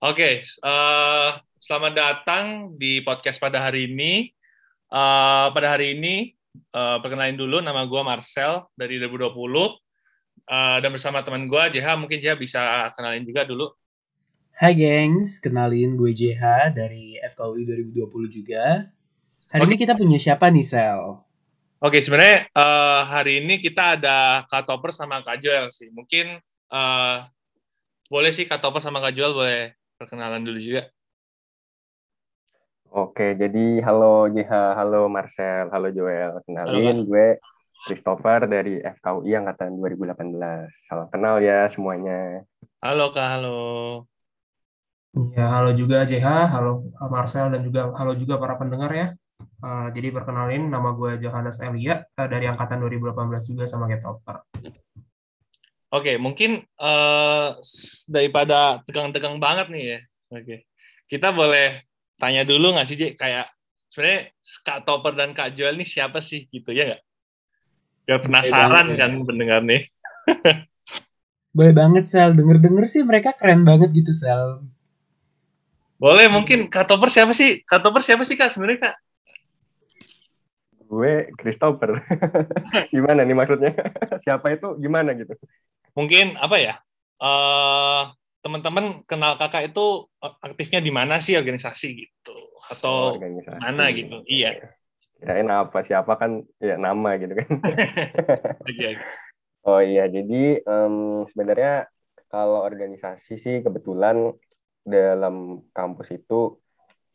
Oke, uh, selamat datang di podcast pada hari ini. Uh, pada hari ini, uh, perkenalin dulu nama gue Marcel dari 2020. Uh, dan bersama teman gue, JH, mungkin JH bisa kenalin juga dulu. Hai gengs, kenalin gue JH dari FKUI 2020 juga. Hari okay. ini kita punya siapa nih, Sel? Oke, okay, sebenarnya uh, hari ini kita ada Kak Topper sama Kak Joel sih. Mungkin uh, boleh sih Kak Topper sama Kak Joel boleh perkenalan dulu juga. Oke, jadi halo Jiha, halo Marcel, halo Joel. Kenalin halo, gue Christopher dari FKUI Angkatan 2018. Salam kenal ya semuanya. Halo Kak, halo. Ya, halo juga JH, halo Marcel dan juga halo juga para pendengar ya. Uh, jadi perkenalin nama gue Johannes Elia uh, dari angkatan 2018 juga sama Getopper. Oke, okay, mungkin uh, daripada tegang-tegang banget nih ya. Oke, okay. kita boleh tanya dulu nggak sih, J? Kayak sebenarnya Kak Topper dan Kak Joel ini siapa sih gitu ya nggak? Biar penasaran okay, kan pendengar nih. boleh banget Sel, denger-denger sih mereka keren banget gitu Sel. Boleh, mungkin Kak Topper siapa sih? Kak Topper siapa sih Kak sebenarnya Kak? Gue Christopher. gimana nih maksudnya? siapa itu gimana gitu? Mungkin apa ya uh, teman-teman kenal kakak itu aktifnya di mana sih organisasi gitu? Atau oh, mana gitu? Iya. Kirain apa siapa kan ya nama gitu kan. Oh iya jadi um, sebenarnya kalau organisasi sih kebetulan dalam kampus itu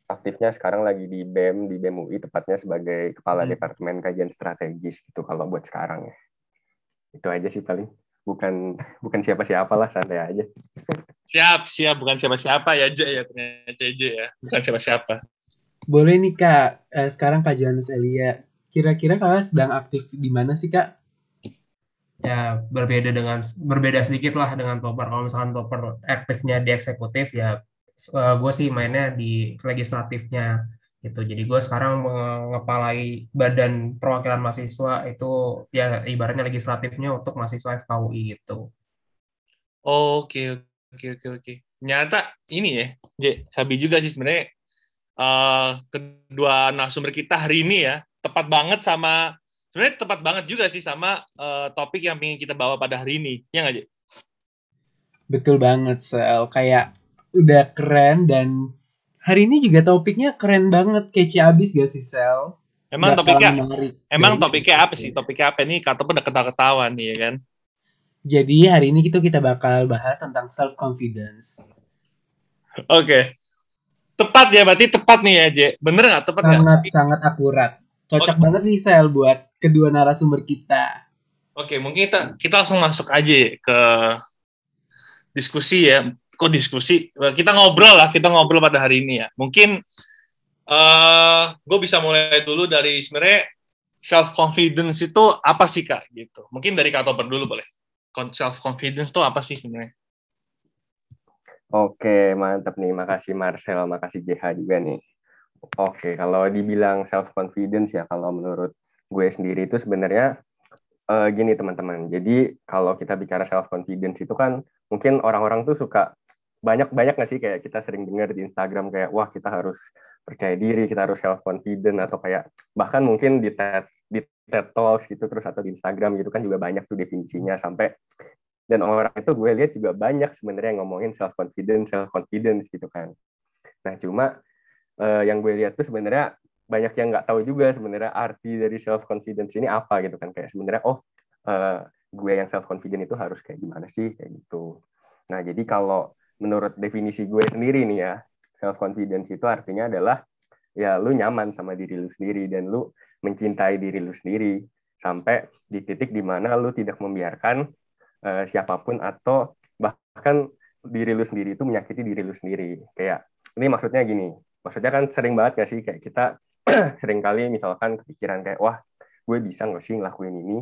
aktifnya sekarang lagi di BEM di BEM UI tepatnya sebagai kepala hmm. departemen kajian strategis gitu kalau buat sekarang ya. Itu aja sih paling bukan bukan siapa-siapa lah santai aja. Siap, siap bukan siapa-siapa ya J ya ternyata J ya, bukan siapa-siapa. Boleh nih Kak, eh, sekarang Kak Johannes Elia. Kira-kira Kakak sedang aktif di mana sih Kak? Ya berbeda dengan berbeda sedikit lah dengan Topper. Kalau misalkan Topper aktifnya di eksekutif ya uh, gue sih mainnya di legislatifnya gitu. Jadi gue sekarang mengepalai badan perwakilan mahasiswa itu ya ibaratnya legislatifnya untuk mahasiswa FKUI gitu. Oke oke oke oke. Nyata ini ya, J, Sabi juga sih sebenarnya uh, kedua narasumber kita hari ini ya tepat banget sama sebenarnya tepat banget juga sih sama uh, topik yang ingin kita bawa pada hari ini, ya nggak J? Betul banget, Sel. Kayak udah keren dan hari ini juga topiknya keren banget, kece abis gak sih Sel? Emang Gak topiknya, emang topiknya apa sih? Topiknya apa nih? Kata pun udah ketawa-ketawa nih ya kan? Jadi hari ini kita kita bakal bahas tentang self confidence. Oke, okay. tepat ya berarti tepat nih ya, Je. Bener nggak tepat Sangat gak? sangat akurat. Cocok okay. banget nih Sel buat kedua narasumber kita. Oke, okay, mungkin kita kita langsung masuk aja ke diskusi ya kok diskusi? Kita ngobrol lah kita ngobrol pada hari ini ya. Mungkin uh, eh, gue bisa mulai dulu dari sebenarnya self confidence itu apa sih kak? Gitu. Mungkin dari kak Toper dulu boleh. Self confidence itu apa sih sebenarnya? Oke, mantap nih. Makasih Marcel, makasih JH juga nih. Oke, kalau dibilang self confidence ya, kalau menurut gue sendiri itu sebenarnya uh, gini teman-teman. Jadi kalau kita bicara self confidence itu kan mungkin orang-orang tuh suka banyak banyak nggak sih kayak kita sering dengar di Instagram kayak wah kita harus percaya diri kita harus self confident atau kayak bahkan mungkin di TED di TED Talks gitu terus atau di Instagram gitu kan juga banyak tuh definisinya sampai dan orang itu gue lihat juga banyak sebenarnya ngomongin self confidence self confidence gitu kan. Nah cuma uh, yang gue lihat tuh sebenarnya banyak yang nggak tahu juga sebenarnya arti dari self confidence ini apa gitu kan. Kayak sebenarnya oh uh, gue yang self confident itu harus kayak gimana sih? Kayak gitu. Nah jadi kalau menurut definisi gue sendiri nih ya self confidence itu artinya adalah ya lu nyaman sama diri lu sendiri dan lu mencintai diri lu sendiri sampai di titik di mana lu tidak membiarkan uh, siapa pun atau bahkan diri lu sendiri itu menyakiti diri lu sendiri. Kayak ini maksudnya gini maksudnya kan sering banget gak sih? Kayak kita sering kali misalkan kepikiran kayak wah gue bisa nggak sih ngelakuin ini?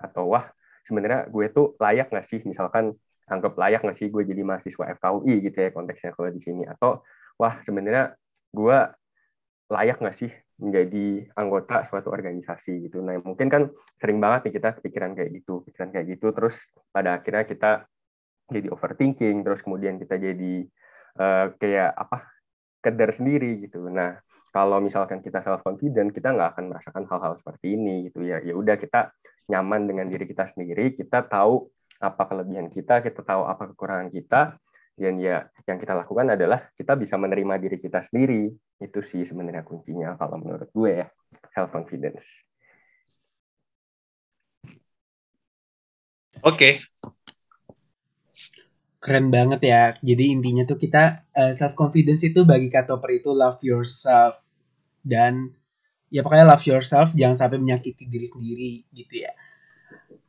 Atau wah sebenarnya gue tuh layak nggak sih? Misalkan anggap layak nggak sih gue jadi mahasiswa FKUI gitu ya konteksnya kalau di sini atau wah sebenarnya gue layak nggak sih menjadi anggota suatu organisasi gitu. Nah mungkin kan sering banget nih kita kepikiran kayak gitu, pikiran kayak gitu, terus pada akhirnya kita jadi overthinking, terus kemudian kita jadi uh, kayak apa keder sendiri gitu. Nah kalau misalkan kita self confident kita nggak akan merasakan hal-hal seperti ini gitu ya ya udah kita nyaman dengan diri kita sendiri kita tahu apa kelebihan kita kita tahu apa kekurangan kita dan ya yang kita lakukan adalah kita bisa menerima diri kita sendiri. Itu sih sebenarnya kuncinya kalau menurut gue ya self confidence. Oke. Okay. keren banget ya. Jadi intinya tuh kita uh, self confidence itu bagi Katoper itu love yourself. Dan ya pokoknya love yourself jangan sampai menyakiti diri sendiri gitu ya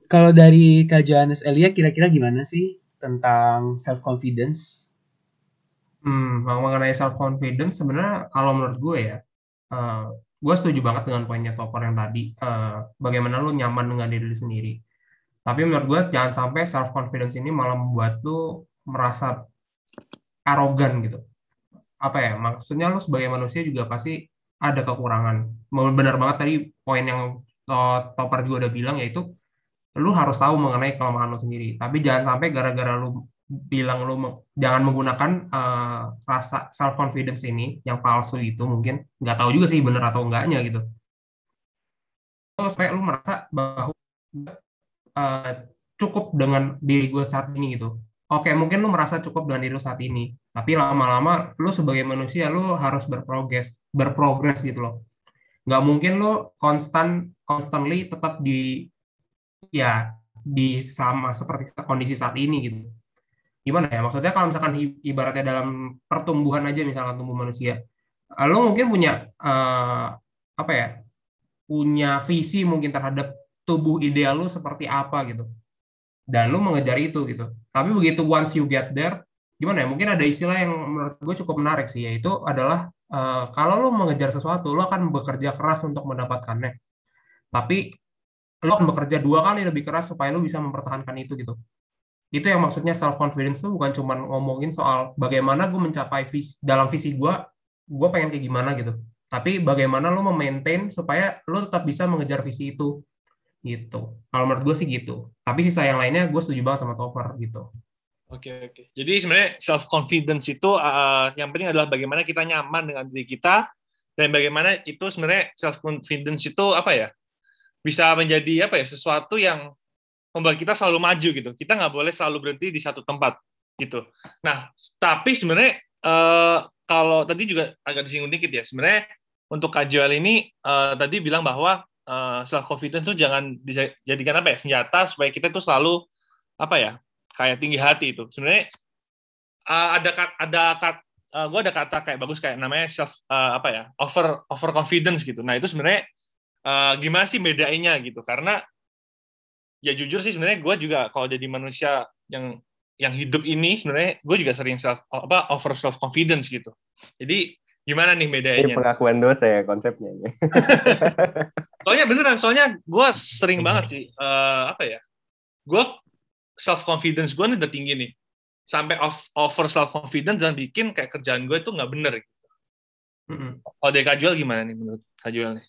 kalau dari Kak Johannes Elia kira-kira gimana sih tentang self confidence? Hmm, mengenai self confidence sebenarnya kalau menurut gue ya, uh, gue setuju banget dengan poinnya Topper yang tadi. Uh, bagaimana lu nyaman dengan diri lu sendiri. Tapi menurut gue jangan sampai self confidence ini malah membuat lu merasa arogan gitu. Apa ya? Maksudnya lu sebagai manusia juga pasti ada kekurangan. Benar banget tadi poin yang uh, Topper juga udah bilang yaitu lu harus tahu mengenai kelemahan lu sendiri. Tapi jangan sampai gara-gara lu bilang lu jangan menggunakan uh, rasa self confidence ini yang palsu itu mungkin nggak tahu juga sih benar atau enggaknya gitu. Supaya lu merasa bahwa uh, cukup dengan diri gue saat ini gitu. Oke, mungkin lu merasa cukup dengan diri lu saat ini, tapi lama-lama lu sebagai manusia lu harus berprogres, berprogres gitu loh. Nggak mungkin lu konstan constantly tetap di ya di sama seperti kondisi saat ini gitu. Gimana ya? Maksudnya kalau misalkan ibaratnya dalam pertumbuhan aja misalkan tumbuh manusia, eh, lo mungkin punya uh, apa ya? Punya visi mungkin terhadap tubuh ideal lo seperti apa gitu. Dan lo mengejar itu gitu. Tapi begitu once you get there, gimana ya? Mungkin ada istilah yang menurut gue cukup menarik sih, yaitu adalah uh, kalau lo mengejar sesuatu, lo akan bekerja keras untuk mendapatkannya. Tapi lo akan bekerja dua kali lebih keras supaya lo bisa mempertahankan itu gitu itu yang maksudnya self confidence tuh bukan cuma ngomongin soal bagaimana gue mencapai visi dalam visi gue gue pengen kayak gimana gitu tapi bagaimana lo memaintain supaya lo tetap bisa mengejar visi itu gitu kalau menurut gue sih gitu tapi sisa yang lainnya gue setuju banget sama Topper gitu Oke okay, oke. Okay. Jadi sebenarnya self confidence itu uh, yang penting adalah bagaimana kita nyaman dengan diri kita dan bagaimana itu sebenarnya self confidence itu apa ya? Bisa menjadi apa ya sesuatu yang membuat kita selalu maju gitu. Kita nggak boleh selalu berhenti di satu tempat gitu. Nah, tapi sebenarnya uh, kalau tadi juga agak disinggung dikit ya. Sebenarnya untuk kajual ini uh, tadi bilang bahwa uh, self confidence itu jangan dijadikan apa ya senjata supaya kita itu selalu apa ya kayak tinggi hati itu. Sebenarnya uh, ada ada uh, gue ada kata kayak bagus kayak namanya self uh, apa ya over over confidence gitu. Nah itu sebenarnya uh, gimana sih bedainnya gitu karena ya jujur sih sebenarnya gue juga kalau jadi manusia yang yang hidup ini sebenarnya gue juga sering self apa over self confidence gitu jadi gimana nih bedanya ini pengakuan dosa ya konsepnya ini soalnya beneran soalnya gue sering banget sih uh, apa ya gue self confidence gue nih udah tinggi nih sampai off, over self confidence dan bikin kayak kerjaan gue itu nggak bener gitu. Mm -hmm. Kalau dari Kajual gimana nih menurut Kajual nih?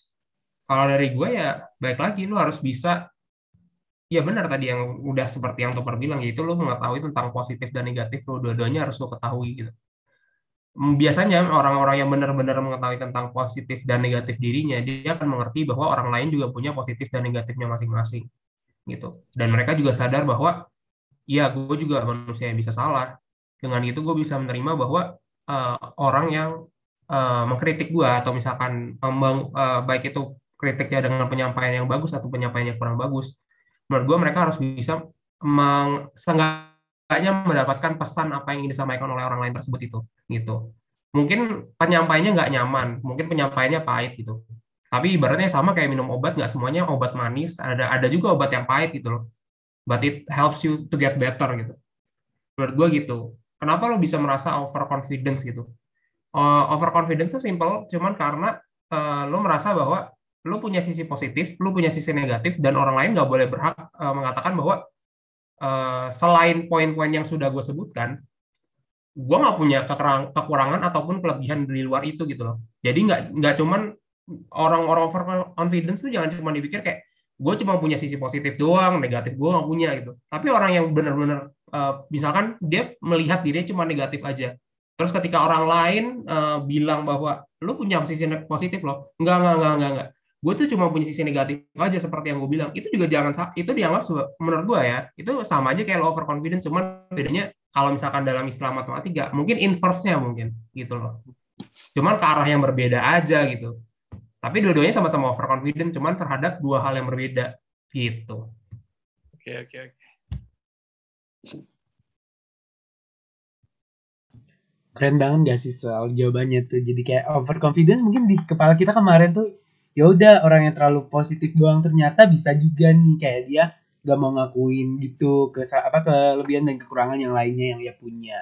Kalau dari gue ya baik lagi lu harus bisa ya benar tadi yang udah seperti yang Topper bilang yaitu lu mengetahui tentang positif dan negatif lu dua-duanya harus lu ketahui gitu. Hmm, biasanya orang-orang yang benar-benar mengetahui tentang positif dan negatif dirinya dia akan mengerti bahwa orang lain juga punya positif dan negatifnya masing-masing gitu. Dan mereka juga sadar bahwa ya gue juga manusia yang bisa salah. Dengan itu gue bisa menerima bahwa uh, orang yang uh, mengkritik gue atau misalkan um, uh, baik itu kritiknya dengan penyampaian yang bagus atau penyampaian yang kurang bagus, menurut gue mereka harus bisa meng, mendapatkan pesan apa yang ingin disampaikan oleh orang lain tersebut itu, gitu. Mungkin penyampaiannya nggak nyaman, mungkin penyampaiannya pahit gitu. Tapi ibaratnya sama kayak minum obat, nggak semuanya obat manis, ada ada juga obat yang pahit gitu loh. But it helps you to get better gitu. Menurut gue gitu. Kenapa lo bisa merasa overconfidence gitu? Uh, overconfidence itu simple, cuman karena uh, lo merasa bahwa lu punya sisi positif, lu punya sisi negatif, dan orang lain nggak boleh berhak uh, mengatakan bahwa uh, selain poin-poin yang sudah gue sebutkan, gue nggak punya kekurangan ataupun kelebihan di luar itu gitu loh. Jadi nggak nggak cuman orang-orang over confidence tuh jangan cuma dipikir kayak gue cuma punya sisi positif doang, negatif gue nggak punya gitu. Tapi orang yang benar-benar uh, misalkan dia melihat dirinya cuma negatif aja, Terus ketika orang lain uh, bilang bahwa lu punya sisi positif loh, enggak enggak enggak enggak enggak. Gue tuh cuma punya sisi negatif aja seperti yang gue bilang. Itu juga jangan itu dianggap menurut gue ya, itu sama aja kayak lo overconfident, cuman bedanya kalau misalkan dalam istilah matematika mungkin inverse-nya mungkin gitu loh. Cuman ke arah yang berbeda aja gitu. Tapi dua-duanya sama-sama overconfident, cuman terhadap dua hal yang berbeda gitu. Oke oke oke. keren banget gak sih soal jawabannya tuh jadi kayak overconfidence mungkin di kepala kita kemarin tuh ya udah orang yang terlalu positif doang ternyata bisa juga nih kayak dia gak mau ngakuin gitu ke apa kelebihan dan kekurangan yang lainnya yang dia punya.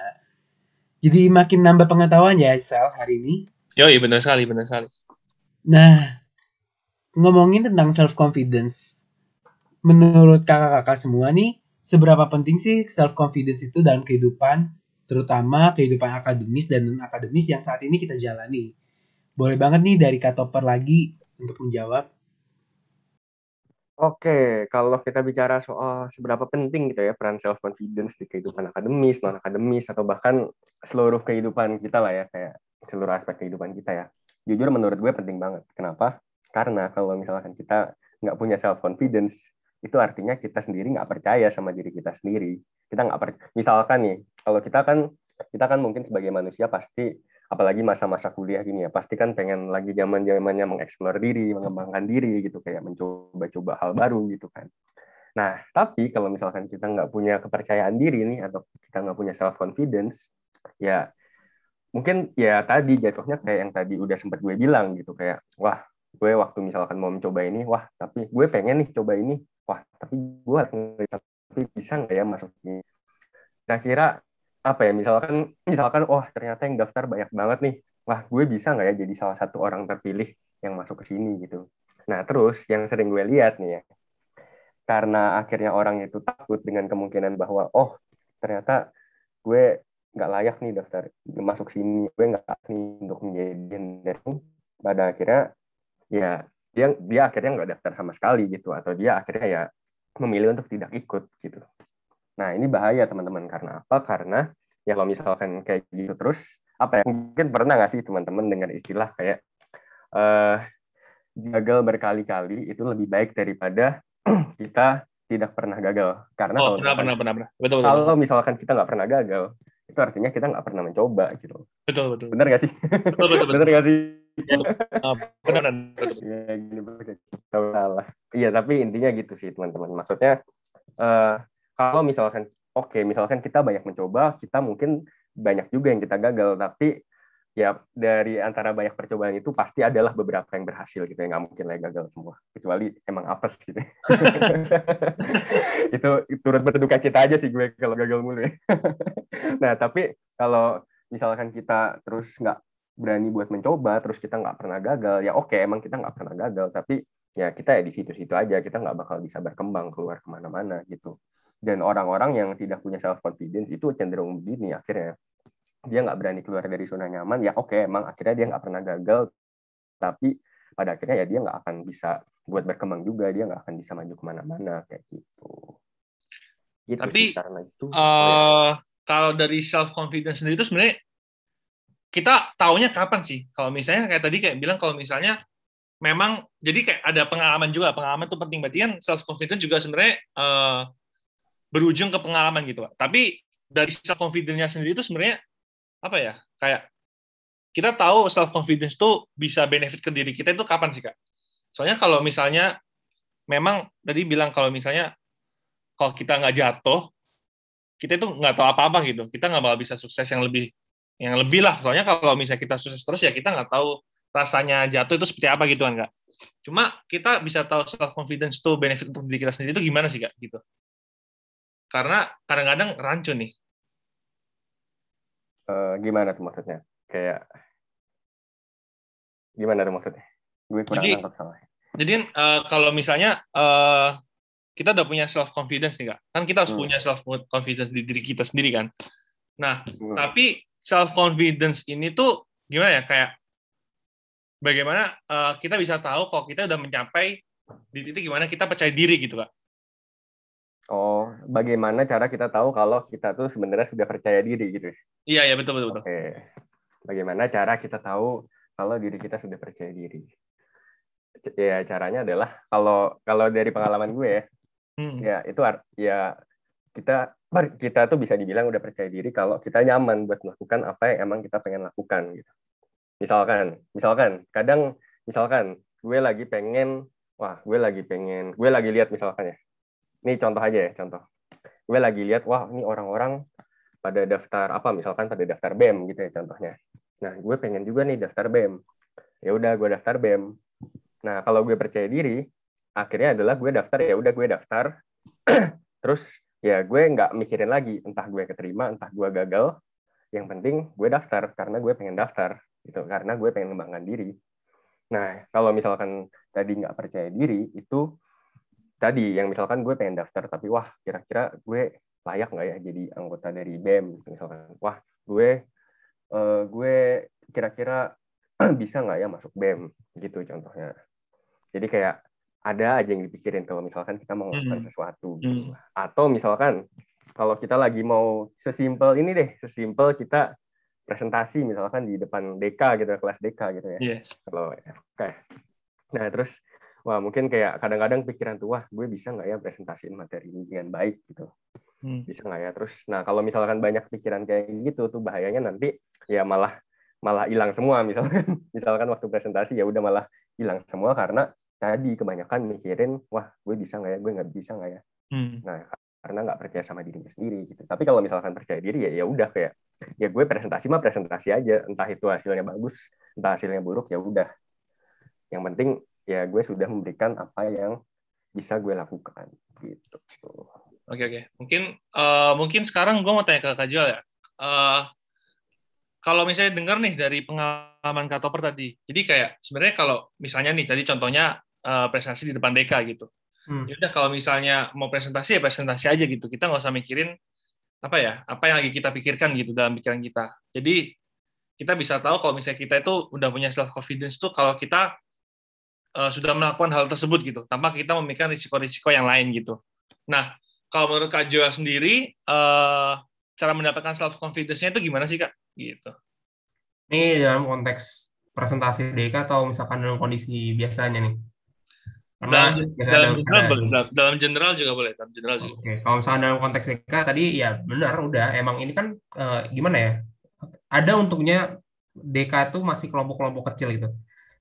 Jadi makin nambah pengetahuan ya Sal hari ini. Yo iya benar sekali benar sekali. Nah ngomongin tentang self confidence menurut kakak-kakak semua nih seberapa penting sih self confidence itu dalam kehidupan terutama kehidupan akademis dan non akademis yang saat ini kita jalani. Boleh banget nih dari Kak Topper lagi untuk menjawab. Oke, kalau kita bicara soal seberapa penting gitu ya peran self confidence di kehidupan akademis, non akademis atau bahkan seluruh kehidupan kita lah ya kayak seluruh aspek kehidupan kita ya. Jujur menurut gue penting banget. Kenapa? Karena kalau misalkan kita nggak punya self confidence, itu artinya kita sendiri nggak percaya sama diri kita sendiri kita nggak per misalkan nih kalau kita kan kita kan mungkin sebagai manusia pasti apalagi masa-masa kuliah gini ya pasti kan pengen lagi zaman zamannya mengeksplor diri mengembangkan diri gitu kayak mencoba-coba hal baru gitu kan. Nah tapi kalau misalkan kita nggak punya kepercayaan diri nih atau kita nggak punya self confidence ya mungkin ya tadi jatuhnya kayak yang tadi udah sempat gue bilang gitu kayak wah gue waktu misalkan mau mencoba ini wah tapi gue pengen nih coba ini wah tapi gue tapi bisa nggak ya masuk ini? Kira-kira apa ya misalkan misalkan oh ternyata yang daftar banyak banget nih. Wah gue bisa nggak ya jadi salah satu orang terpilih yang masuk ke sini gitu. Nah terus yang sering gue lihat nih ya karena akhirnya orang itu takut dengan kemungkinan bahwa oh ternyata gue nggak layak nih daftar masuk sini gue nggak nih untuk menjadi dari pada akhirnya ya dia dia akhirnya nggak daftar sama sekali gitu atau dia akhirnya ya memilih untuk tidak ikut gitu. Nah ini bahaya teman-teman. Karena apa? Karena ya kalau misalkan kayak gitu terus apa ya? Mungkin pernah nggak sih teman-teman dengar istilah kayak uh, gagal berkali-kali itu lebih baik daripada kita tidak pernah gagal? Karena oh, kalau pernah, pernah, pernah, pernah. Betul, betul. kalau misalkan kita nggak pernah gagal itu artinya kita nggak pernah mencoba gitu betul betul. Benar nggak sih? Betul betul, betul. benar nggak sih? Oh, benar ya gini salah iya tapi intinya gitu sih teman-teman. Maksudnya uh, kalau misalkan oke okay, misalkan kita banyak mencoba kita mungkin banyak juga yang kita gagal. Tapi ya dari antara banyak percobaan itu pasti adalah beberapa yang berhasil gitu ya nggak mungkin lah gagal semua. Kecuali emang apes gitu. Itu turut berduka cita aja sih gue kalau gagal mulu ya. Nah tapi kalau misalkan kita terus nggak berani buat mencoba terus kita nggak pernah gagal ya oke emang kita nggak pernah gagal. Tapi ya kita ya di situ-situ aja kita nggak bakal bisa berkembang keluar ke mana-mana gitu dan orang-orang yang tidak punya self confidence itu cenderung begini akhirnya dia nggak berani keluar dari zona nyaman ya oke emang akhirnya dia nggak pernah gagal tapi pada akhirnya ya dia nggak akan bisa buat berkembang juga dia nggak akan bisa maju ke mana-mana kayak gitu gitu tapi sih, karena itu uh, ya. kalau dari self confidence sendiri itu sebenarnya kita taunya kapan sih? Kalau misalnya kayak tadi kayak bilang kalau misalnya memang jadi kayak ada pengalaman juga. Pengalaman itu penting berarti kan self confidence juga sebenarnya uh, berujung ke pengalaman gitu. Tapi dari self confidence-nya sendiri itu sebenarnya apa ya? Kayak kita tahu self confidence itu bisa benefit ke diri kita itu kapan sih, Kak? Soalnya kalau misalnya memang tadi bilang kalau misalnya kalau kita nggak jatuh, kita itu nggak tahu apa-apa gitu. Kita nggak bakal bisa sukses yang lebih yang lebih lah soalnya kalau misalnya kita sukses terus ya kita nggak tahu rasanya jatuh itu seperti apa gitu kan kak cuma kita bisa tahu self confidence itu benefit untuk diri kita sendiri itu gimana sih kak gitu karena kadang-kadang rancu nih. Uh, gimana tuh maksudnya? Kayak gimana tuh maksudnya? Gue kurang jadi, nangkep jadi uh, kalau misalnya uh, kita udah punya self confidence nih kak. Kan kita harus hmm. punya self confidence di diri kita sendiri kan? Nah hmm. tapi self confidence ini tuh gimana ya? Kayak bagaimana uh, kita bisa tahu kalau kita udah mencapai di titik gimana kita percaya diri gitu kak Oh, bagaimana cara kita tahu kalau kita tuh sebenarnya sudah percaya diri gitu? Iya, iya betul betul betul. Oke. Bagaimana cara kita tahu kalau diri kita sudah percaya diri? Ya caranya adalah kalau kalau dari pengalaman gue ya, Hmm. ya itu art- ya kita kita tuh bisa dibilang udah percaya diri kalau kita nyaman buat melakukan apa yang emang kita pengen lakukan gitu. Misalkan, misalkan kadang misalkan gue lagi pengen wah, gue lagi pengen, gue lagi lihat misalkan ya. Ini contoh aja ya, contoh. Gue lagi lihat wah, ini orang-orang pada daftar apa misalkan pada daftar BEM gitu ya contohnya. Nah, gue pengen juga nih daftar BEM. Ya udah gue daftar BEM. Nah, kalau gue percaya diri, akhirnya adalah gue daftar ya udah gue daftar. Terus ya gue nggak mikirin lagi entah gue keterima, entah gue gagal. Yang penting gue daftar karena gue pengen daftar gitu, karena gue pengen mengembangkan diri. Nah, kalau misalkan tadi nggak percaya diri itu tadi yang misalkan gue pengen daftar tapi wah kira-kira gue layak nggak ya jadi anggota dari BEM gitu, misalkan wah gue eh, gue kira-kira bisa nggak ya masuk BEM gitu contohnya jadi kayak ada aja yang dipikirin kalau misalkan kita mau melakukan Hmm. sesuatu gitu. Hmm. atau misalkan kalau kita lagi mau sesimpel ini deh sesimpel kita presentasi misalkan di depan DK gitu kelas DK gitu ya Iya. kalau FK. Nah terus wah mungkin kayak kadang-kadang pikiran tuh wah gue bisa nggak ya presentasiin materi ini dengan baik? Gitu. Hmm. bisa nggak ya? Terus nah kalau misalkan banyak pikiran kayak gitu tuh bahayanya nanti ya malah malah hilang semua. Misalkan misalkan waktu presentasi ya udah malah hilang semua karena tadi kebanyakan mikirin wah gue bisa nggak ya? Gue nggak bisa nggak ya? Hmm. nah karena nggak percaya sama dirinya sendiri gitu. Tapi kalau misalkan percaya diri ya ya udah kayak ya gue presentasi mah presentasi aja. Entah itu hasilnya bagus entah hasilnya buruk ya udah. Yang penting ya gue sudah memberikan apa yang bisa gue lakukan gitu Oke oke. Mungkin eh, mungkin sekarang gue mau tanya ke Kak Joel ya. Eh, kalau misalnya dengar nih dari pengalaman Kak Topper tadi, jadi kayak sebenarnya kalau misalnya nih tadi contohnya eh, presentasi di depan DK gitu. Hmm. Ya udah kalau misalnya mau presentasi ya presentasi aja gitu. Kita nggak usah mikirin apa ya, apa yang lagi kita pikirkan gitu dalam pikiran kita. Jadi kita bisa tahu kalau misalnya kita itu udah punya self confidence tuh kalau kita eh, sudah melakukan hal tersebut gitu, tanpa kita memikirkan risiko-risiko yang lain gitu. Nah, kalau menurut Kak Joel sendiri, eh, cara mendapatkan self confidence-nya itu gimana sih Kak? Gitu. Ini dalam konteks presentasi DK atau misalkan dalam kondisi biasanya nih. Dalam, dalam ada- general dalam, dalam general juga boleh, dalam general juga. Oke, kalau misalnya dalam konteks DK tadi ya benar udah emang ini kan eh, gimana ya? Ada untuknya DK itu masih kelompok-kelompok kecil gitu.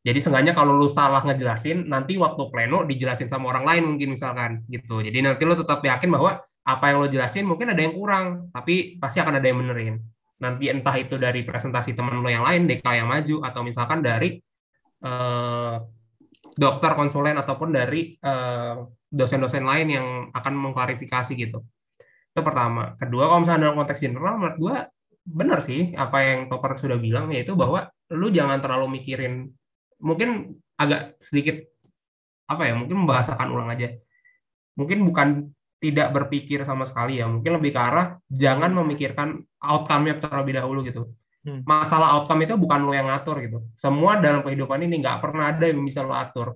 Jadi seenggaknya kalau lu salah ngejelasin, nanti waktu pleno dijelasin sama orang lain mungkin misalkan gitu. Jadi nanti lu tetap yakin bahwa apa yang lo jelasin mungkin ada yang kurang, tapi pasti akan ada yang benerin. Nanti entah itu dari presentasi teman lo yang lain, DK yang maju, atau misalkan dari eh, dokter konsulen ataupun dari eh, dosen-dosen lain yang akan mengklarifikasi gitu. Itu pertama. Kedua, kalau misalnya dalam konteks general, menurut gue benar sih apa yang Topper sudah bilang, yaitu bahwa lu jangan terlalu mikirin, mungkin agak sedikit, apa ya, mungkin membahasakan ulang aja. Mungkin bukan tidak berpikir sama sekali ya, mungkin lebih ke arah jangan memikirkan outcome-nya terlebih dahulu gitu. Hmm. Masalah outcome itu bukan lo yang ngatur gitu. Semua dalam kehidupan ini nggak pernah ada yang bisa lo atur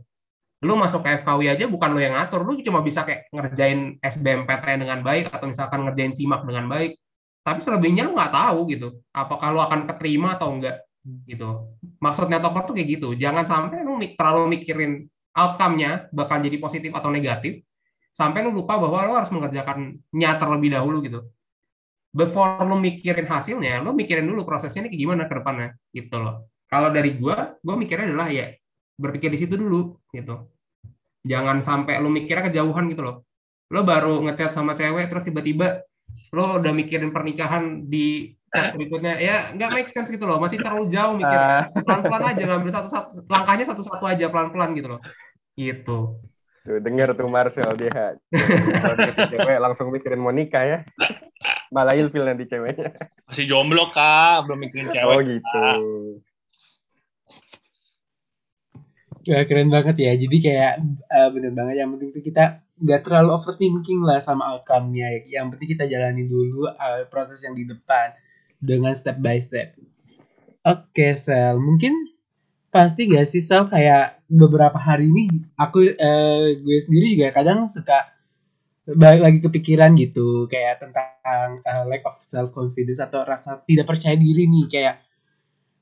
lu masuk ke FKW aja bukan lu yang ngatur, lu cuma bisa kayak ngerjain SBMPTN dengan baik atau misalkan ngerjain SIMAK dengan baik. Tapi selebihnya lu nggak tahu gitu, apakah lu akan keterima atau enggak gitu. Maksudnya topper tuh kayak gitu, jangan sampai lu terlalu mikirin outcome-nya bakal jadi positif atau negatif, sampai lu lupa bahwa lu harus mengerjakannya terlebih dahulu gitu. Before lu mikirin hasilnya, lu mikirin dulu prosesnya ini kayak gimana ke depannya gitu loh. Kalau dari gua, gua mikirnya adalah ya berpikir di situ dulu gitu. Jangan sampai lu mikirnya kejauhan gitu loh. Lo baru ngechat sama cewek terus tiba-tiba lo udah mikirin pernikahan di berikutnya. Ya nggak make sense gitu loh. Masih terlalu jauh mikir. Ah, pelan-pelan aja ngambil satu-satu langkahnya satu-satu aja pelan-pelan gitu loh. Gitu. Tuh denger tuh Marcel dia. Cewek langsung mikirin mau nikah ya. Malah ilfil nanti ceweknya. Masih jomblo Kak, belum mikirin oh cewek. gitu. Wah, keren banget ya. Jadi kayak eh, bener banget. Yang penting tuh kita nggak terlalu overthinking lah sama outcome-nya. Yang penting kita jalani dulu eh, proses yang di depan dengan step by step. Oke, Sel. Mungkin pasti gak sih Sel kayak beberapa hari ini aku eh, gue sendiri juga kadang suka balik lagi kepikiran gitu kayak tentang uh, lack of self confidence atau rasa tidak percaya diri nih kayak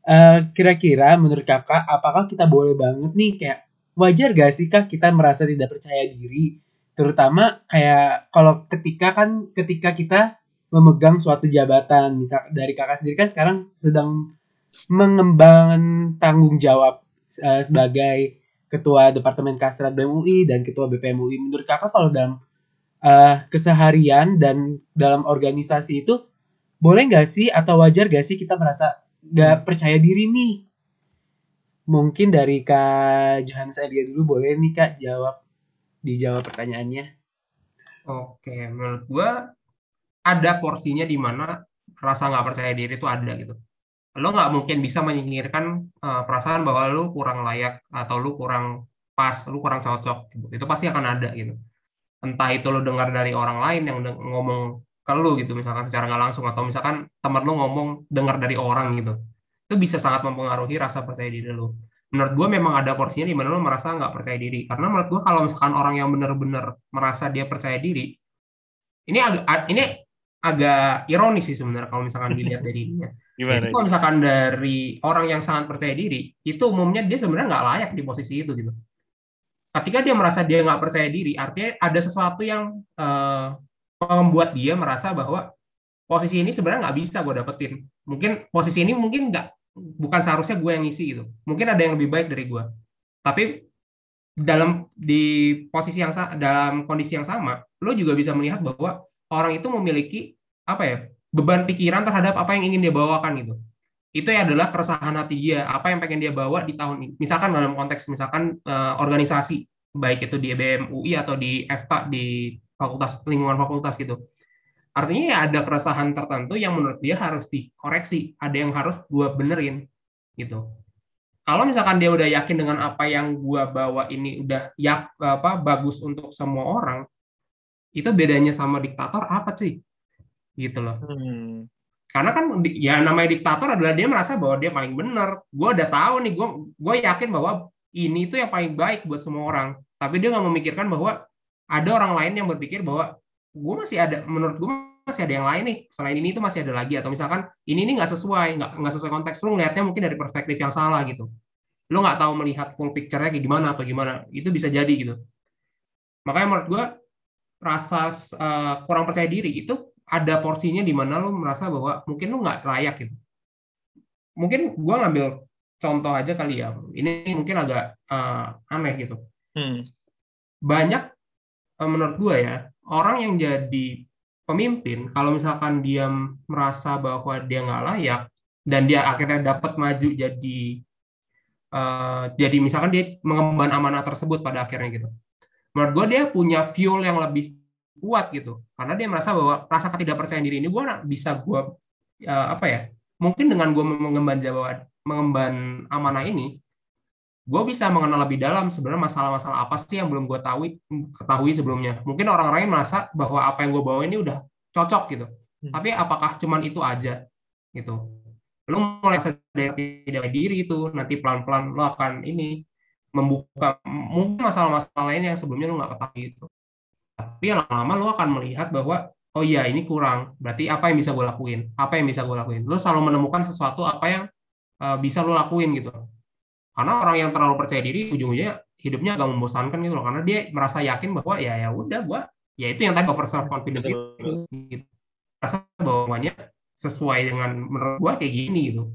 uh, kira-kira menurut kakak apakah kita boleh banget nih kayak wajar gak sih kak kita merasa tidak percaya diri terutama kayak kalau ketika kan ketika kita memegang suatu jabatan. Misal dari kakak sendiri kan sekarang sedang mengembangkan tanggung jawab uh, sebagai ketua departemen kastrat BMUI dan ketua BPM UI menurut kakak kalau dalam uh, keseharian dan dalam organisasi itu boleh nggak sih atau wajar gak sih kita merasa nggak percaya diri nih? Mungkin dari Kak Johannes Edgar dulu boleh nih Kak jawab dijawab pertanyaannya. Oke, menurut gua ada porsinya di mana rasa nggak percaya diri itu ada gitu. Lo nggak mungkin bisa menyingkirkan uh, perasaan bahwa lo kurang layak atau lo kurang pas, lo kurang cocok. Gitu. Itu pasti akan ada gitu. Entah itu lo dengar dari orang lain yang ngomong ke lo gitu, misalkan secara nggak langsung atau misalkan teman lo ngomong dengar dari orang gitu itu bisa sangat mempengaruhi rasa percaya diri lo. Menurut gue memang ada porsinya di mana lo merasa nggak percaya diri. Karena menurut gue kalau misalkan orang yang benar-benar merasa dia percaya diri, ini agak ini agak ironis sih sebenarnya kalau misalkan dilihat dari ininya. Gimana? kalau misalkan dari orang yang sangat percaya diri, itu umumnya dia sebenarnya nggak layak di posisi itu gitu. Ketika dia merasa dia nggak percaya diri, artinya ada sesuatu yang uh, membuat dia merasa bahwa posisi ini sebenarnya nggak bisa gue dapetin. Mungkin posisi ini mungkin nggak bukan seharusnya gue yang ngisi gitu. Mungkin ada yang lebih baik dari gue. Tapi dalam di posisi yang dalam kondisi yang sama, lo juga bisa melihat bahwa orang itu memiliki apa ya beban pikiran terhadap apa yang ingin dia bawakan gitu. Itu adalah keresahan hati dia, apa yang pengen dia bawa di tahun ini. Misalkan dalam konteks misalkan uh, organisasi, baik itu di EBM UI atau di FK di fakultas lingkungan fakultas gitu Artinya ya ada keresahan tertentu yang menurut dia harus dikoreksi, ada yang harus gue benerin gitu. Kalau misalkan dia udah yakin dengan apa yang gue bawa ini udah ya apa bagus untuk semua orang, itu bedanya sama diktator apa sih? Gitu loh. Hmm. Karena kan ya namanya diktator adalah dia merasa bahwa dia paling benar. Gue udah tahu nih, gue gue yakin bahwa ini itu yang paling baik buat semua orang. Tapi dia nggak memikirkan bahwa ada orang lain yang berpikir bahwa gue masih ada menurut gue masih ada yang lain nih selain ini itu masih ada lagi atau misalkan ini ini nggak sesuai nggak nggak sesuai konteks lu ngelihatnya mungkin dari perspektif yang salah gitu lu nggak tahu melihat full picture-nya kayak gimana atau gimana itu bisa jadi gitu makanya menurut gue rasa uh, kurang percaya diri itu ada porsinya di mana lu merasa bahwa mungkin lu nggak layak gitu. Mungkin gue ngambil contoh aja kali ya ini mungkin agak uh, aneh gitu. Hmm. banyak uh, menurut gue ya orang yang jadi pemimpin kalau misalkan dia merasa bahwa dia nggak layak dan dia akhirnya dapat maju jadi uh, jadi misalkan dia mengemban amanah tersebut pada akhirnya gitu menurut gue dia punya fuel yang lebih kuat gitu karena dia merasa bahwa rasa ketidakpercayaan diri ini gue bisa gue uh, apa ya mungkin dengan gue mengemban jabatan mengemban amanah ini gue bisa mengenal lebih dalam sebenarnya masalah-masalah apa sih yang belum gue tahu ketahui sebelumnya. Mungkin orang lain merasa bahwa apa yang gue bawa ini udah cocok gitu. Hmm. Tapi apakah cuman itu aja gitu? Lu mulai sadar tidak diri itu nanti pelan-pelan lo akan ini membuka mungkin masalah-masalah lain yang sebelumnya lo nggak ketahui itu. Tapi lama-lama lo akan melihat bahwa oh iya ini kurang. Berarti apa yang bisa gue lakuin? Apa yang bisa gue lakuin? Lo selalu menemukan sesuatu apa yang uh, bisa lo lakuin gitu karena orang yang terlalu percaya diri ujung-ujungnya hidupnya agak membosankan gitu loh karena dia merasa yakin bahwa ya ya udah gua ya itu yang tadi over self confidence itu gitu. rasa bahwanya sesuai dengan menurut gua kayak gini gitu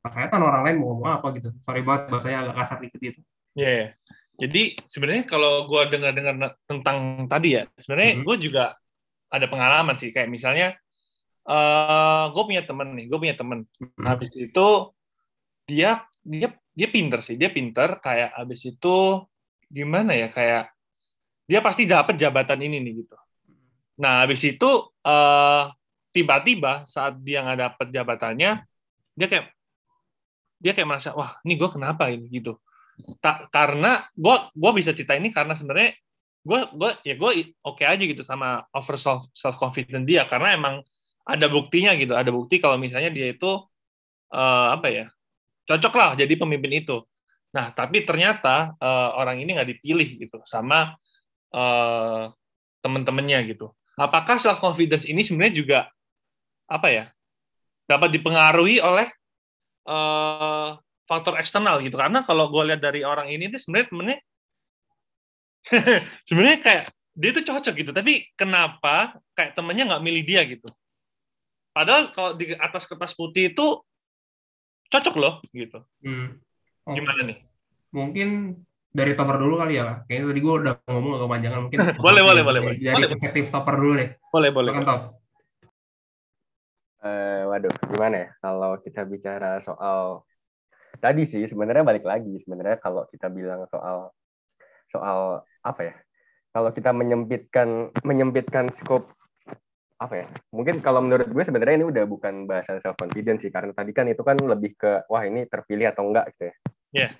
kan orang lain mau ngomong apa gitu sorry banget bahasanya agak kasar dikit gitu ya yeah. jadi sebenarnya kalau gua dengar-dengar tentang tadi ya sebenarnya mm -hmm. gua juga ada pengalaman sih kayak misalnya uh, eh, gue punya temen nih gue punya temen mm -hmm. habis itu dia dia dia pinter sih dia pinter kayak abis itu gimana ya kayak dia pasti dapat jabatan ini nih gitu nah abis itu uh, tiba-tiba saat dia nggak dapet jabatannya dia kayak dia kayak merasa wah ini gue kenapa ini gitu tak karena gue gue bisa cerita ini karena sebenarnya gue gue ya gue oke okay aja gitu sama over self self confident dia karena emang ada buktinya gitu ada bukti kalau misalnya dia itu uh, apa ya cocok lah jadi pemimpin itu. Nah, tapi ternyata uh, orang ini nggak dipilih gitu sama uh, teman-temannya gitu. Apakah self confidence ini sebenarnya juga apa ya dapat dipengaruhi oleh uh, faktor eksternal gitu? Karena kalau gue lihat dari orang ini itu sebenarnya temennya sebenarnya kayak dia tuh cocok gitu, tapi kenapa kayak temennya nggak milih dia gitu? Padahal kalau di atas kertas putih itu cocok loh gitu. Hmm. Okay. Gimana nih? Mungkin dari topper dulu kali ya, Kayaknya tadi gue udah ngomong agak kepanjangan. Mungkin boleh, boleh, boleh, boleh. Dari perspektif topper dulu deh. Boleh, boleh. Kan top. Uh, waduh, gimana ya? Kalau kita bicara soal tadi sih sebenarnya balik lagi sebenarnya kalau kita bilang soal soal apa ya? Kalau kita menyempitkan menyempitkan scope apa ya? Mungkin kalau menurut gue sebenarnya ini udah bukan bahasa self confidence sih karena tadi kan itu kan lebih ke wah ini terpilih atau enggak gitu ya. Yeah.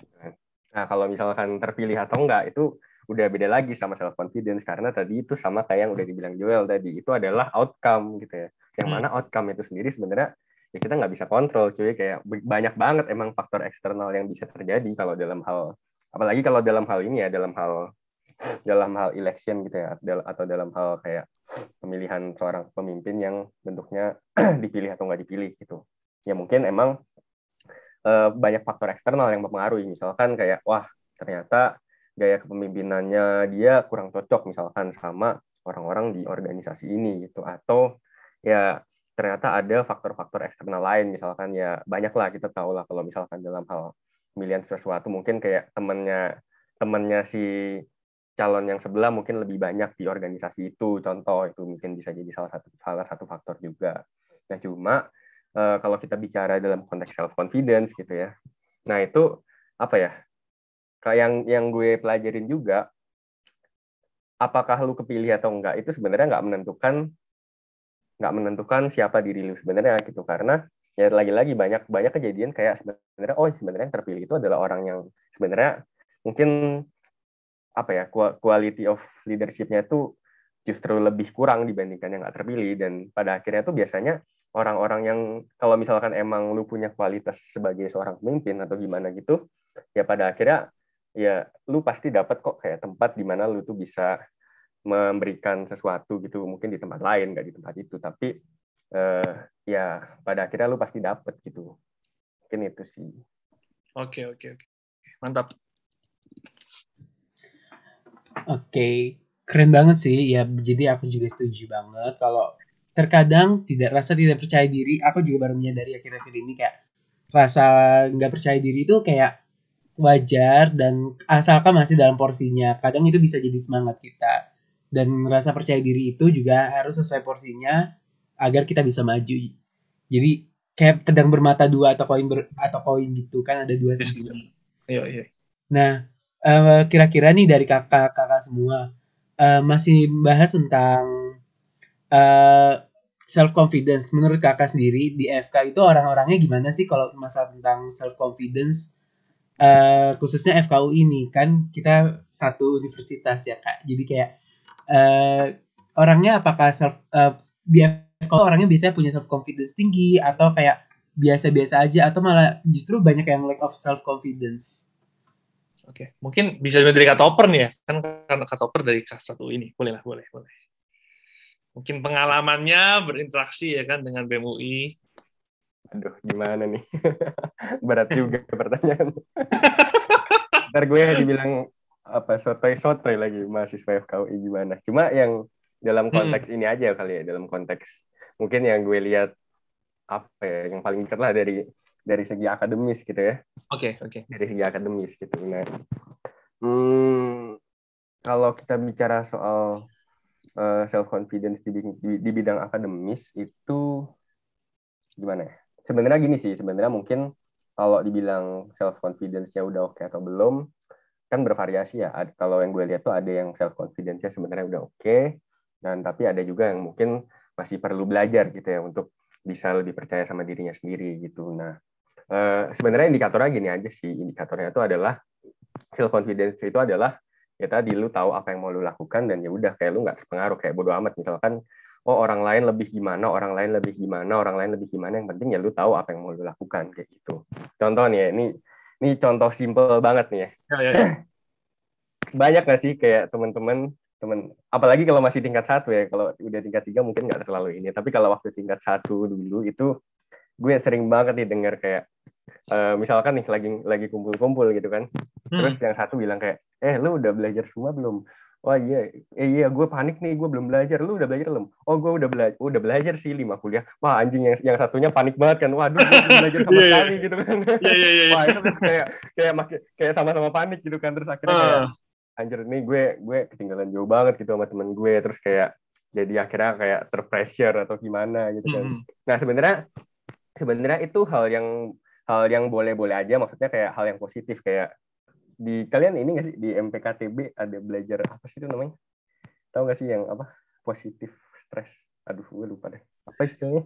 Nah, kalau misalkan terpilih atau enggak itu udah beda lagi sama self confidence karena tadi itu sama kayak yang udah dibilang Joel tadi itu adalah outcome gitu ya yang hmm. mana outcome itu sendiri sebenarnya ya kita nggak bisa kontrol cuy. Kayak banyak banget emang faktor eksternal yang bisa terjadi kalau dalam hal apalagi kalau dalam hal ini ya dalam hal dalam hal election gitu ya atau dalam hal kayak pemilihan seorang pemimpin yang bentuknya dipilih atau nggak dipilih gitu. Ya mungkin emang eh, banyak faktor eksternal yang mempengaruhi. Misalkan kayak wah ternyata gaya kepemimpinannya dia kurang cocok misalkan sama orang-orang di organisasi ini gitu. Atau ya ternyata ada faktor-faktor eksternal lain. Misalkan ya banyak lah kita tahu lah kalau misalkan dalam hal pemilihan sesuatu mungkin kayak temennya temennya si calon yang sebelah mungkin lebih banyak di organisasi itu. Contoh itu mungkin bisa jadi salah satu salah satu faktor juga. Nah cuma uh, kalau kita bicara dalam konteks self confidence gitu ya. Nah itu apa ya? Kayak yang yang gue pelajarin juga apakah lu kepilih atau enggak itu sebenarnya nggak menentukan nggak menentukan siapa diri lu sebenarnya gitu. Karena ya lagi-lagi banyak banyak kejadian kayak sebenarnya oh sebenarnya yang terpilih itu adalah orang yang sebenarnya mungkin apa ya quality of leadershipnya itu justru lebih kurang dibandingkan yang nggak terpilih. Dan pada akhirnya tuh biasanya orang-orang yang kalau misalkan emang lu punya kualitas sebagai seorang pemimpin atau gimana gitu ya pada akhirnya ya lu pasti dapat kok kayak tempat di mana lu tuh bisa memberikan sesuatu gitu mungkin di tempat lain nggak di tempat itu. Tapi uh, ya pada akhirnya lu pasti dapat gitu. Mungkin itu sih. Oke oke oke. Mantap. Oke keren banget sih. Ya jadi aku juga setuju banget. Kalau terkadang tidak rasa tidak percaya diri aku juga baru menyadari akhir-akhir ini kayak rasa nggak percaya diri itu kayak wajar dan asalkan masih dalam porsinya. Kadang itu bisa jadi semangat kita dan merasa percaya diri itu juga harus sesuai porsinya agar kita bisa maju. Jadi kayak pedang bermata dua atau koin ber, atau koin gitu kan ada dua sisi. Iya iya. Nah uh, kira-kira nih dari kakak-kakak semua uh, masih bahas tentang uh, eh, self confidence menurut kakak sendiri di FK itu orang-orangnya gimana sih kalau masalah tentang self confidence uh, khususnya FKU ini kan kita satu universitas ya kak. Jadi kayak uh, orangnya apakah self uh, FKU orangnya biasanya punya self confidence tinggi atau kayak biasa-biasa aja atau malah justru banyak yang lack of self confidence Oke, mungkin bisa dari kata oper nih ya, kan karena kata oper dari kelas satu ini, boleh lah, boleh, boleh. Mungkin pengalamannya berinteraksi ya kan dengan BMUI, Aduh, gimana nih? Berat juga pertanyaan. Ntar gue dibilang apa sotoy-sotoy lagi mahasiswa FKUI gimana. Cuma yang dalam hmm. konteks hmm. ini aja kali ya, dalam konteks mungkin yang gue lihat apa ya, yang paling dekat lah dari dari segi akademis gitu ya. Oke, okay, oke. Okay. Dari segi akademis gitu. Nah, hmm, kalau kita bicara soal uh, eh, self confidence di, di, di bidang akademis itu gimana ya? sebenarnya gini sih sebenarnya mungkin kalau dibilang self confidence-nya udah oke okay atau belum kan bervariasi ya kalau yang gue lihat tuh ada yang self confidence-nya sebenarnya udah oke okay, dan tapi ada juga yang mungkin masih perlu belajar gitu ya untuk bisa lebih percaya sama dirinya sendiri gitu nah eh, sebenarnya indikatornya gini aja sih indikatornya itu adalah self confidence itu adalah ya tadi lu tahu apa yang mau lu lakukan dan ya udah kayak lu nggak terpengaruh kayak bodo amat misalkan oh orang lain lebih gimana, orang lain lebih gimana, orang lain lebih gimana. Yang penting ya lu tahu apa yang mau lu lakukan kayak gitu. Contoh nih ya, ini ini contoh simple banget nih ya. ya, ya, ya. Banyak gak sih kayak teman-teman temen apalagi kalau masih tingkat satu ya kalau udah tingkat tiga mungkin nggak terlalu ini tapi kalau waktu tingkat satu dulu itu gue sering banget nih denger kayak uh, misalkan nih lagi lagi kumpul-kumpul gitu kan hmm. terus yang satu bilang kayak eh lu udah belajar semua belum Wah iya, eh, iya gue panik nih, gue belum belajar. Lu udah belajar belum? Oh gue udah belajar, udah belajar sih lima kuliah. Wah anjing yang yang satunya panik banget kan. Waduh, gue belum belajar sama yeah, iya. sekali gitu kan. Iya iya iya. Wah itu kayak kayak kayak sama-sama panik gitu kan. Terus akhirnya uh. kayak anjir nih gue gue ketinggalan jauh banget gitu sama temen gue. Terus kayak jadi akhirnya kayak terpressure atau gimana gitu kan. Mm -hmm. Nah sebenarnya sebenarnya itu hal yang hal yang boleh-boleh aja. Maksudnya kayak hal yang positif kayak di kalian ini nggak sih di MPKTB ada belajar apa sih itu namanya? Tahu nggak sih yang apa positif stres? Aduh, gue lupa deh. Apa istilahnya?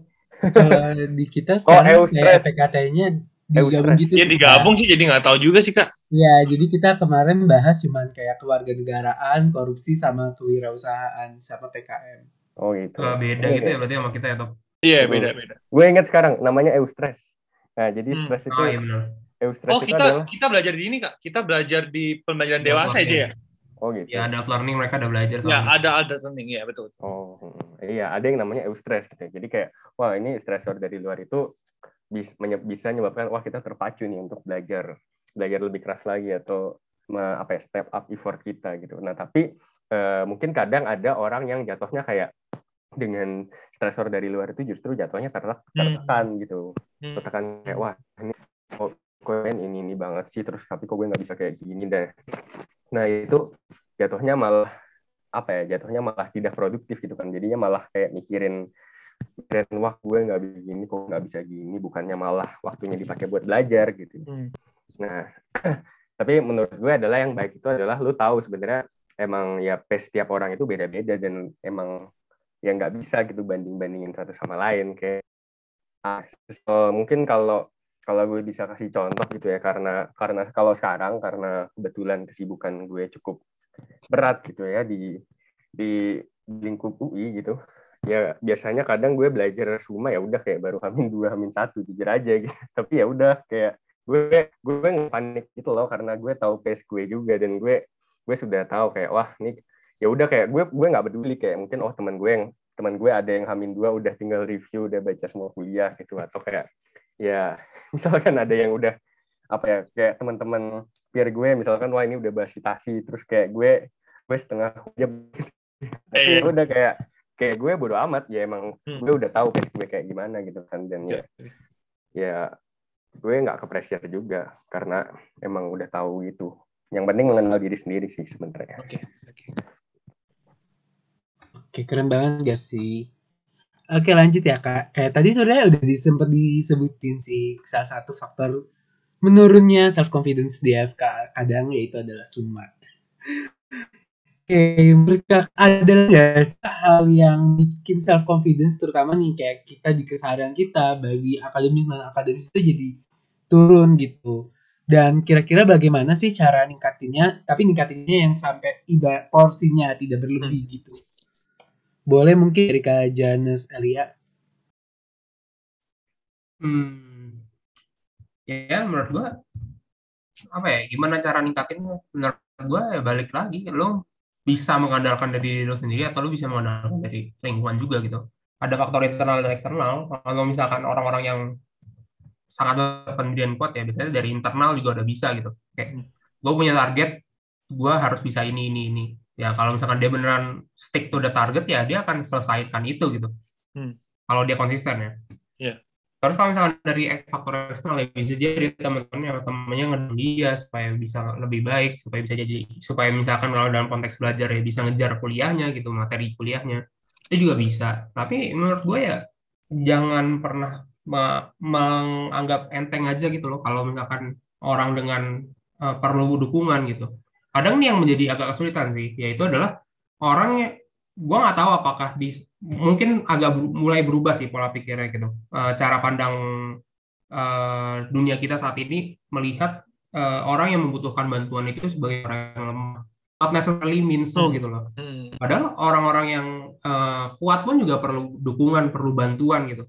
Kalau di kita oh, sekarang oh, kayak PKT-nya digabung gitu. Ya digabung sih jadi nggak tahu juga sih kak. Ya jadi kita kemarin bahas cuman kayak keluarga negaraan, korupsi sama kewirausahaan sama PKM. Oh gitu. Oh, beda gitu ya berarti sama kita ya dok. Iya beda beda. Gue ingat sekarang namanya Eustres. Nah jadi hmm. stres itu oh, iya oh kita adalah... kita belajar di ini kak. Kita belajar di pembelajaran ya, dewasa aja ya? Oh gitu. Ya ada learning mereka ada belajar ya ada ada learning ya betul. Oh hmm. iya ada yang namanya eustress gitu jadi kayak wah ini stressor dari luar itu bisa bisa menyebabkan wah kita terpacu nih untuk belajar belajar lebih keras lagi atau apa ya step up effort kita gitu. Nah tapi uh, mungkin kadang ada orang yang jatuhnya kayak dengan stresor dari luar itu justru jatuhnya tertekan, hmm. tertekan gitu. Hmm. tertekan kayak wah ini oh, gue ini ini banget sih terus tapi kok gue nggak bisa kayak gini deh. Nah itu jatuhnya malah apa ya jatuhnya malah tidak produktif gitu kan. Jadinya malah kayak mikirin mikirin wah gue nggak bisa gini kok nggak bisa gini. Bukannya malah waktunya dipakai buat belajar gitu. Hmm. nah tapi menurut gue adalah yang baik itu adalah lu tahu sebenarnya emang ya pace setiap orang itu beda-beda dan emang ya nggak bisa gitu banding bandingin satu sama lain. Kayak ah, so, mungkin kalau kalau gue bisa kasih contoh gitu ya karena karena kalau sekarang karena kebetulan kesibukan gue cukup berat gitu ya di di lingkup UI gitu ya biasanya kadang gue belajar semua ya udah kayak baru hamin dua hamin satu jujur aja gitu. Tapi ya udah kayak gue gue panik gitu loh karena gue tahu pace gue juga dan gue gue sudah tahu kayak wah nih ya udah kayak gue gue nggak peduli kayak mungkin oh teman gue yang teman gue ada yang hamin dua udah tinggal review udah baca semua kuliah gitu. Atau kayak ya misalkan ada yang udah apa ya kayak teman-teman peer gue misalkan wah ini udah bahas citasi terus kayak gue gue setengah aja ya udah kayak kayak gue bodo amat ya emang hmm. gue udah tahu kayak gue kayak gimana gitu kan dan ya ya, ya gue nggak ke pressure juga karena emang udah tahu gitu yang penting mengenal diri sendiri sih sebenarnya oke okay. oke okay. oke keren banget gak sih Oke lanjut ya kak. Kayak tadi sebenarnya udah disempat disebutin sih salah satu faktor menurunnya self confidence di FK kadang yaitu adalah sumat. Oke, menurut kak ada nggak hal yang bikin self confidence terutama nih kayak kita di keseharian kita bagi akademis dan akademis itu jadi turun gitu. Dan kira-kira bagaimana sih cara ningkatinnya? Tapi ningkatinnya yang sampai iba porsinya tidak berlebih hmm. gitu. Boleh mungkin dari Kak Janes Elia? Hmm. Ya, menurut gua apa ya? Gimana cara ningkatinnya? Menurut gua ya balik lagi lo bisa mengandalkan dari lo sendiri atau lo bisa mengandalkan dari lingkungan juga gitu. Ada faktor internal dan eksternal. Kalau misalkan orang-orang yang sangat berpendirian kuat ya biasanya dari internal juga udah bisa gitu. Kayak gue punya target, gue harus bisa ini ini ini ya kalau misalkan dia beneran stick to the target ya dia akan selesaikan itu gitu hmm. kalau dia konsisten ya yeah. terus kalau misalkan dari faktor eksternal ya bisa jadi teman-temannya temannya ngedorong dia supaya bisa lebih baik supaya bisa jadi supaya misalkan kalau dalam konteks belajar ya bisa ngejar kuliahnya gitu materi kuliahnya itu juga bisa tapi menurut gue ya jangan pernah menganggap enteng aja gitu loh kalau misalkan orang dengan uh, perlu dukungan gitu kadang nih yang menjadi agak kesulitan sih yaitu adalah orang yang gue nggak tahu apakah di mungkin agak mulai berubah sih pola pikirnya gitu. E, cara pandang e, dunia kita saat ini melihat e, orang yang membutuhkan bantuan itu sebagai orang yang lemah. Not necessarily means so gitu loh. Hmm. padahal orang-orang yang e, kuat pun juga perlu dukungan perlu bantuan gitu.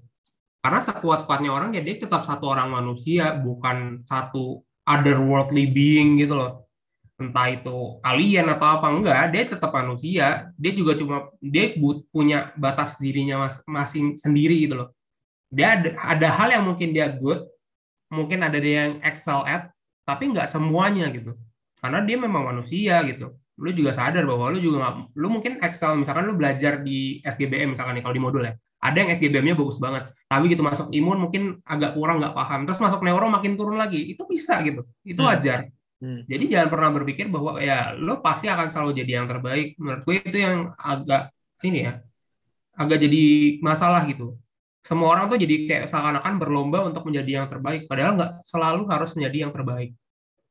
Karena sekuat-kuatnya orang ya dia tetap satu orang manusia bukan satu otherworldly being gitu loh entah itu alien atau apa enggak dia tetap manusia. Dia juga cuma dia punya batas dirinya mas masing sendiri gitu loh. Dia ada, ada hal yang mungkin dia good mungkin ada dia yang excel at tapi nggak semuanya gitu. Karena dia memang manusia gitu. Lu juga sadar bahwa lu juga gak, lu mungkin excel misalkan lu belajar di SGBM misalkan nih kalau di modul ya. Ada yang SGBM-nya bagus banget tapi gitu masuk imun mungkin agak kurang nggak paham. Terus masuk neuro makin turun lagi itu bisa gitu. Itu hmm. wajar. Hmm. Jadi jangan pernah berpikir bahwa ya lo pasti akan selalu jadi yang terbaik. Menurut gue itu yang agak ini ya, agak jadi masalah gitu. Semua orang tuh jadi kayak seakan-akan berlomba untuk menjadi yang terbaik, padahal nggak selalu harus menjadi yang terbaik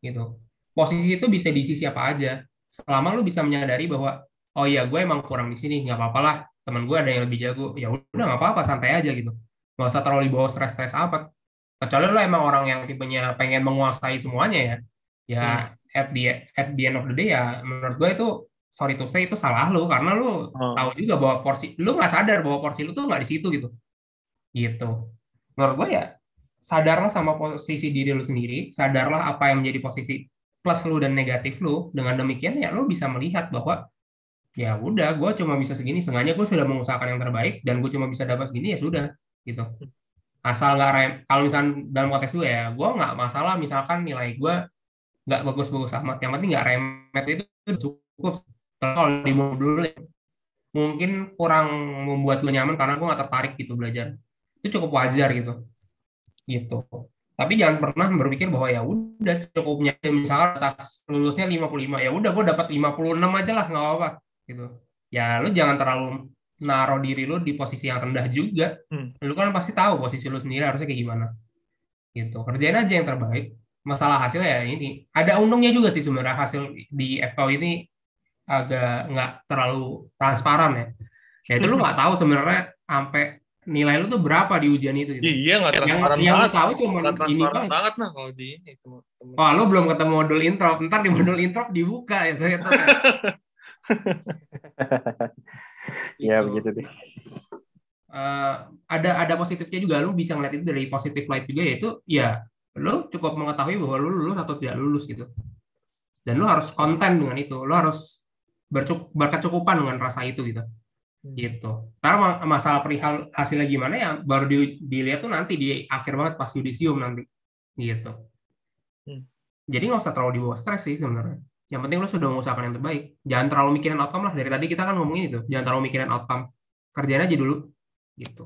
gitu. Posisi itu bisa diisi siapa aja. Selama lo bisa menyadari bahwa oh iya gue emang kurang di sini, nggak apa-apa lah. Teman gue ada yang lebih jago, ya udah nggak apa-apa, santai aja gitu. Nggak usah terlalu dibawa stres-stres apa. Kecuali lo emang orang yang tipenya pengen menguasai semuanya ya ya hmm. at the at the end of the day ya menurut gue itu sorry to say itu salah lu. Karena lu hmm. tahu juga bahwa porsi lu nggak sadar bahwa porsi lu tuh nggak di situ gitu. Gitu. Menurut gue ya sadarlah sama posisi diri lu sendiri. Sadarlah apa yang menjadi posisi plus lu dan negatif lu. Dengan demikian ya lu bisa melihat bahwa ya udah gue cuma bisa segini. Sengaja gue sudah mengusahakan yang terbaik dan gue cuma bisa dapat segini ya sudah gitu. Asal nggak rem kalau misalkan dalam konteks gue ya gue nggak masalah misalkan nilai gue nggak bagus-bagus amat. Yang penting nggak remet itu cukup. Kalau di modul mungkin kurang membuat gue nyaman karena gue nggak tertarik gitu belajar. Itu cukup wajar gitu. Gitu. Tapi jangan pernah berpikir bahwa ya udah cukupnya misalkan atas lulusnya 55 ya udah gue dapat 56 aja lah nggak apa-apa gitu. Ya lu jangan terlalu naruh diri lu di posisi yang rendah juga. Hmm. lu kan pasti tahu posisi lu sendiri harusnya kayak gimana. Gitu. Kerjain aja yang terbaik masalah hasil ya ini ada untungnya juga sih sebenarnya hasil di FKU ini agak nggak terlalu transparan ya. Ya itu lu nggak tahu sebenarnya sampai nilai lu tuh berapa di ujian itu. Gitu. Iya nggak transparan yang, banget. Yang tahu cuma ini banget. banget nah kalau di ini. Oh lu belum ketemu modul intro, ntar di modul intro dibuka ya ternyata. Iya begitu deh. Uh, ada ada positifnya juga lu bisa ngeliat itu dari positif light juga yaitu ya lo cukup mengetahui bahwa lo lulus atau tidak lulus gitu. Dan lo harus konten dengan itu. Lo harus bercuk berkecukupan dengan rasa itu gitu. Hmm. gitu. Karena masalah perihal hasilnya gimana ya baru di, dilihat tuh nanti di akhir banget pas yudisium nanti. Gitu. Hmm. jadi nggak usah terlalu dibawa stres sih sebenarnya. Yang penting lo sudah mengusahakan yang terbaik. Jangan terlalu mikirin outcome lah. Dari tadi kita kan ngomongin itu. Jangan terlalu mikirin outcome. Kerjain aja dulu. Gitu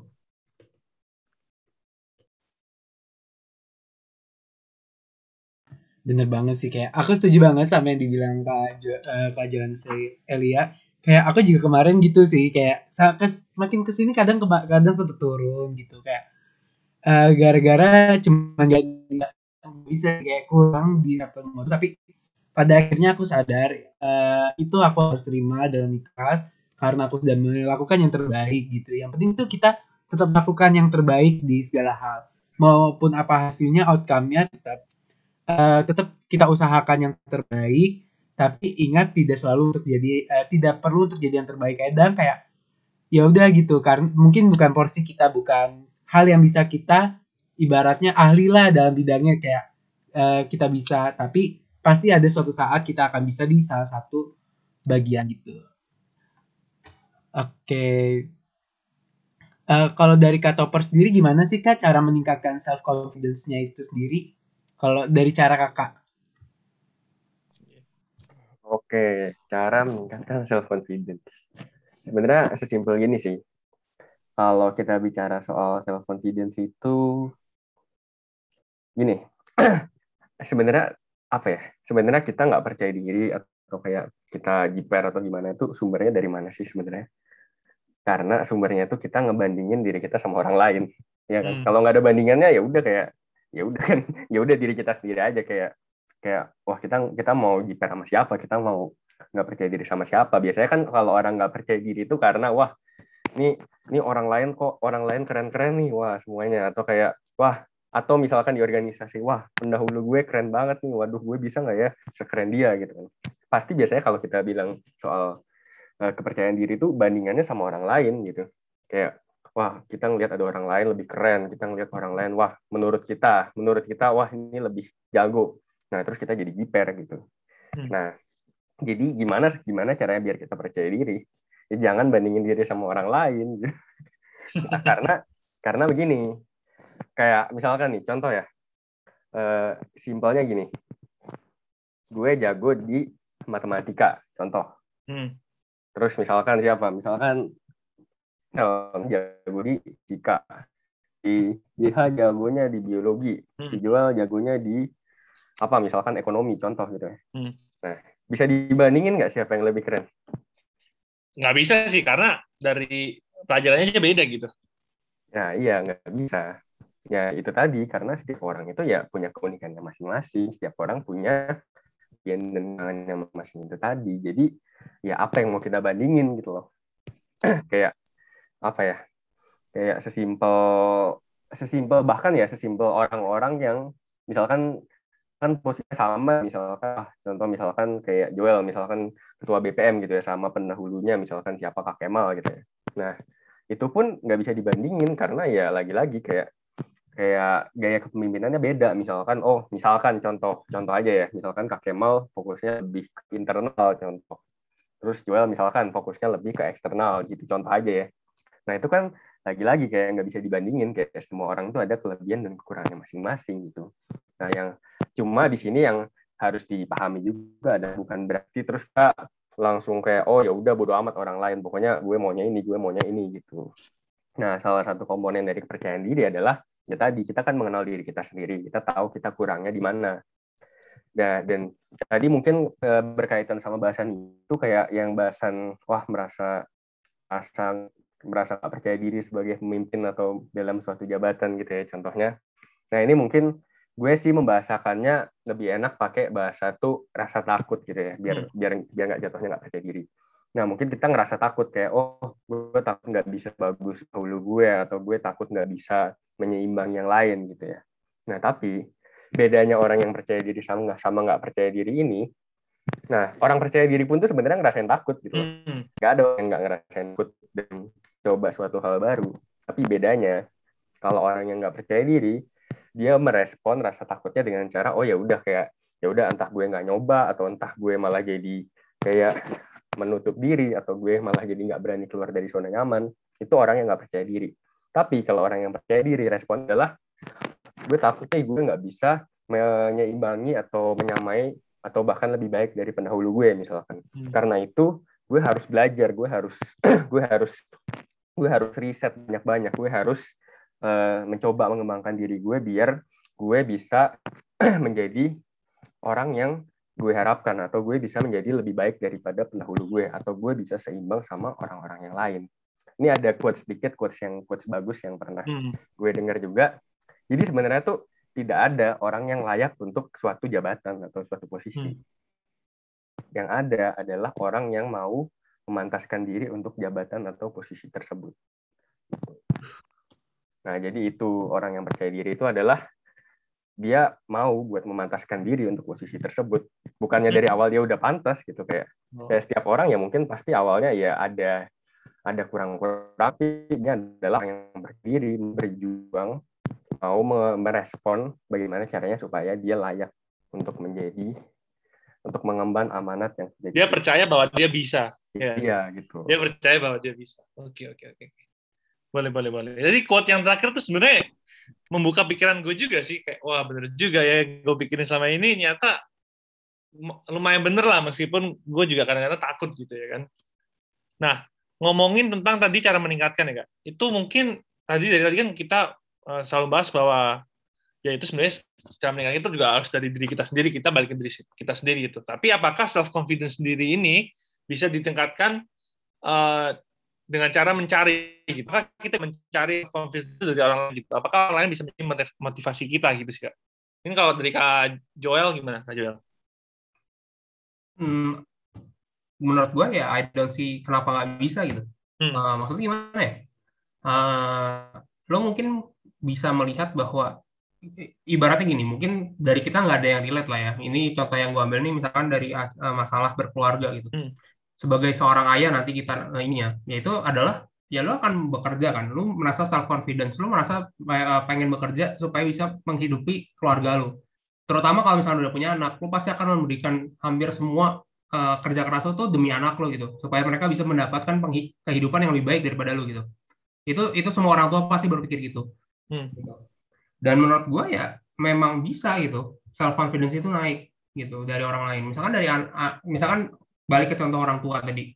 bener banget sih kayak aku setuju banget sama yang dibilang kak jo, uh, kak Johan Elia. Kayak aku juga kemarin gitu sih kayak kes, makin ke sini kadang kadang sempet turun gitu kayak uh, gara-gara cuma jadi bisa kayak kurang di satu nomor tapi pada akhirnya aku sadar uh, itu aku harus terima dalam ikhlas karena aku sudah melakukan yang terbaik gitu. Yang penting tuh kita tetap melakukan yang terbaik di segala hal. Maupun apa hasilnya outcome-nya tetap uh, tetap kita usahakan yang terbaik tapi ingat tidak selalu untuk jadi uh, tidak perlu untuk jadi yang terbaik kadang kayak ya udah gitu karena mungkin bukan porsi kita bukan hal yang bisa kita ibaratnya ahli lah dalam bidangnya kayak uh, kita bisa. Tapi pasti ada suatu saat kita akan bisa di salah satu bagian gitu. Oke. Okay. uh, kalau dari kak Topper sendiri gimana sih kak cara meningkatkan self confidence-nya itu sendiri kalau dari cara kakak. Oke, cara meningkatkan self confidence. Sebenarnya sesimpel gini sih. Kalau kita bicara soal self confidence itu gini. sebenarnya apa ya? Sebenarnya kita nggak percaya diri atau kayak kita jiper atau gimana itu sumbernya dari mana sih sebenarnya? Karena sumbernya itu kita ngebandingin diri kita sama orang lain. Ya kan? Hmm. Kalau nggak ada bandingannya ya udah kayak ya udah kan ya udah diri kita sendiri aja kayak kayak wah kita kita mau jiper sama siapa? Kita mau nggak percaya diri sama siapa? Biasanya kan kalau orang nggak percaya diri itu karena wah ini ini orang lain kok orang lain keren-keren nih wah semuanya. Atau kayak wah atau misalkan di organisasi wah pendahulu gue keren banget nih waduh gue bisa nggak ya sekeren dia? Gitu kan. Pasti biasanya kalau kita bilang soal uh, kepercayaan diri itu bandingannya sama orang lain gitu. Kayak wah kita ngelihat ada orang lain lebih keren, kita ngelihat orang lain, wah menurut kita, menurut kita, wah ini lebih jago. Nah terus kita jadi jiper gitu. Hmm. Nah, jadi gimana gimana caranya biar kita percaya diri? Ya, jangan bandingin diri sama orang lain. Nah, karena karena begini, kayak misalkan nih contoh ya, eh, simpelnya gini, gue jago di matematika, contoh. Hmm. Terus misalkan siapa? Misalkan Helm jago di fisika, di JH jagonya di biologi, Hmm. dijual jagonya di apa? Misalkan ekonomi, contoh gitu ya. Hmm. Nah, bisa dibandingin nggak siapa yang lebih keren? Nggak bisa sih, karena dari pelajarannya aja beda gitu. Nah, iya nggak bisa. Ya itu tadi karena setiap orang itu ya punya keunikannya masing-masing. Setiap orang punya bagian dan tangannya masing-masing itu tadi. Jadi ya apa yang mau kita bandingin gitu loh. Kayak apa ya? Kayak sesimpel sesimpel bahkan ya sesimpel orang-orang yang misalkan kan posisinya sama misalkan ah, contoh misalkan kayak Joel misalkan ketua BPM gitu ya sama pendahulunya misalkan siapa Kak Kemal gitu ya. Nah, itu pun nggak bisa dibandingin karena ya lagi-lagi kayak kayak gaya kepemimpinannya beda misalkan oh misalkan contoh contoh aja ya misalkan Kak Kemal fokusnya lebih ke internal contoh terus Joel misalkan fokusnya lebih ke eksternal gitu contoh aja ya nah itu kan lagi-lagi kayak nggak bisa dibandingin kayak semua orang itu ada kelebihan dan kekurangannya masing-masing gitu. Nah yang cuma di sini yang harus dipahami juga dan bukan berarti terus kak langsung kayak oh ya udah bodo amat orang lain. Pokoknya gue maunya ini gue maunya ini gitu. Nah salah satu komponen dari kepercayaan diri adalah ya tadi kita kan mengenal diri kita sendiri kita tahu kita kurangnya di mana. Nah dan tadi mungkin eh, berkaitan sama bahasan itu kayak yang bahasan wah merasa merasa merasa nggak percaya diri sebagai pemimpin atau dalam suatu jabatan gitu ya contohnya. Nah ini mungkin gue sih membahasakannya lebih enak pakai bahasa tuh rasa takut gitu ya biar biar biar nggak jatuhnya nggak percaya diri. Nah mungkin kita ngerasa takut kayak oh gue takut nggak bisa bagus dahulu gue atau gue takut nggak bisa menyeimbang yang lain gitu ya. Nah tapi bedanya orang yang percaya diri sama nggak sama nggak percaya diri ini nah orang percaya diri pun tuh sebenarnya ngerasain takut gitu loh. Hmm. nggak ada yang nggak ngerasain takut dan coba suatu hal baru. Tapi bedanya kalau orang yang nggak percaya diri dia merespon rasa takutnya dengan cara oh ya udah kayak ya udah entah gue nggak nyoba atau entah gue malah jadi kayak menutup diri atau gue malah jadi nggak berani keluar dari zona nyaman itu orang yang nggak percaya diri. Tapi kalau orang yang percaya diri respon adalah gue takutnya gue nggak bisa menyeimbangi atau menyamai atau bahkan lebih baik dari pendahulu gue misalkan. Hmm. karena itu gue harus belajar gue harus gue harus gue harus riset banyak banyak gue harus eh, mencoba mengembangkan diri gue biar gue bisa menjadi orang yang gue harapkan atau gue bisa menjadi lebih baik daripada pendahulu gue atau gue bisa seimbang sama orang-orang yang lain. Ini ada quotes sedikit quotes yang quotes bagus yang pernah Hmm. gue dengar juga. Jadi sebenarnya tuh tidak ada orang yang layak untuk suatu jabatan atau suatu posisi. Yang ada adalah orang yang mau memantaskan diri untuk jabatan atau posisi tersebut. Nah, jadi itu orang yang percaya diri itu adalah dia mau buat memantaskan diri untuk posisi tersebut. Bukannya dari awal dia udah pantas gitu kayak Oh. kayak setiap orang ya mungkin pasti awalnya ya ada ada kurang-kurang tapi dia adalah orang yang berdiri berjuang mau me- merespon bagaimana caranya supaya dia layak untuk menjadi untuk mengemban amanat yang sudah Dia percaya bahwa dia bisa. Ya. Iya gitu. Dia percaya bahwa dia bisa. Oke, oke, oke. Boleh, boleh, boleh. Jadi quote yang terakhir tuh sebenarnya membuka pikiran gue juga sih. Kayak, wah bener juga ya gue pikirin selama ini nyata lumayan bener lah meskipun gue juga kadang-kadang takut gitu ya kan. Nah, ngomongin tentang tadi cara meningkatkan ya kak. Itu mungkin tadi dari tadi kan kita eh, selalu bahas bahwa ya itu sebenarnya cara meningkatkan itu juga harus dari diri kita sendiri kita balik ke diri kita sendiri itu. Tapi apakah self confidence sendiri ini bisa ditingkatkan eh, dengan cara mencari gitu. Apakah kita mencari confidence dari orang lain gitu? Apakah orang lain bisa menjadi motivasi kita gitu sih kak? Ini kalau dari kak Joel gimana kak Joel? Hmm, menurut gue ya I don't see kenapa nggak bisa gitu. Hmm. Eh, maksudnya gimana ya? Eh, lo mungkin bisa melihat bahwa ibaratnya gini, mungkin dari kita nggak ada yang relate lah ya. Ini contoh yang gue ambil nih misalkan dari masalah berkeluarga gitu. Hmm. Sebagai seorang ayah nanti kita eh, ini ya, yaitu adalah ya lo akan bekerja kan, lo merasa self confidence, lo merasa eh, pengen bekerja supaya bisa menghidupi keluarga lo. terutama kalau misalnya udah punya anak, lo pasti akan memberikan hampir semua uh, kerja keras lo tuh demi anak lo gitu, supaya mereka bisa mendapatkan kehidupan yang lebih baik daripada lo gitu. Itu itu semua orang tua pasti berpikir gitu. Hmm. Gitu. Dan menurut gue ya memang bisa gitu, self confidence itu naik gitu dari orang lain. Misalkan dari misalkan balik ke contoh orang tua tadi,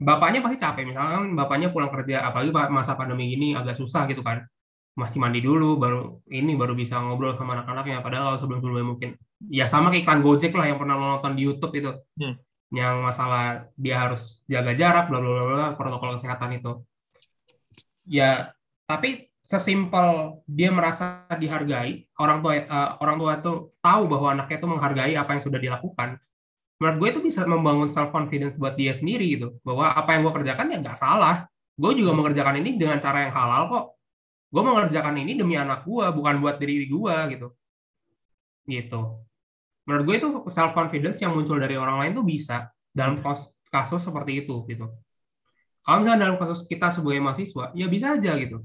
bapaknya pasti capek. Misalkan bapaknya pulang kerja apalagi masa pandemi ini agak susah gitu kan. Masih mandi dulu baru ini baru bisa ngobrol sama anak-anaknya. Padahal kalau sebelum-sebelumnya mungkin ya sama kayak iklan Gojek lah yang pernah lo nonton di YouTube itu. Hmm. yang masalah dia harus jaga jarak bla bla bla protokol kesehatan itu. Ya tapi sesimpel dia merasa dihargai orang tua uh, orang tua itu tahu bahwa anaknya itu menghargai apa yang sudah dilakukan menurut gue itu bisa membangun self confidence buat dia sendiri gitu. Bahwa apa yang gue kerjakan ya nggak salah. Gue juga mengerjakan ini dengan cara yang halal kok. Gue mengerjakan ini demi anak gue bukan buat diri gue gitu. Gitu. Menurut gue itu self confidence yang muncul dari orang lain tuh bisa dalam kasus seperti itu gitu. Kalau misalnya dalam kasus kita sebagai mahasiswa ya bisa aja gitu.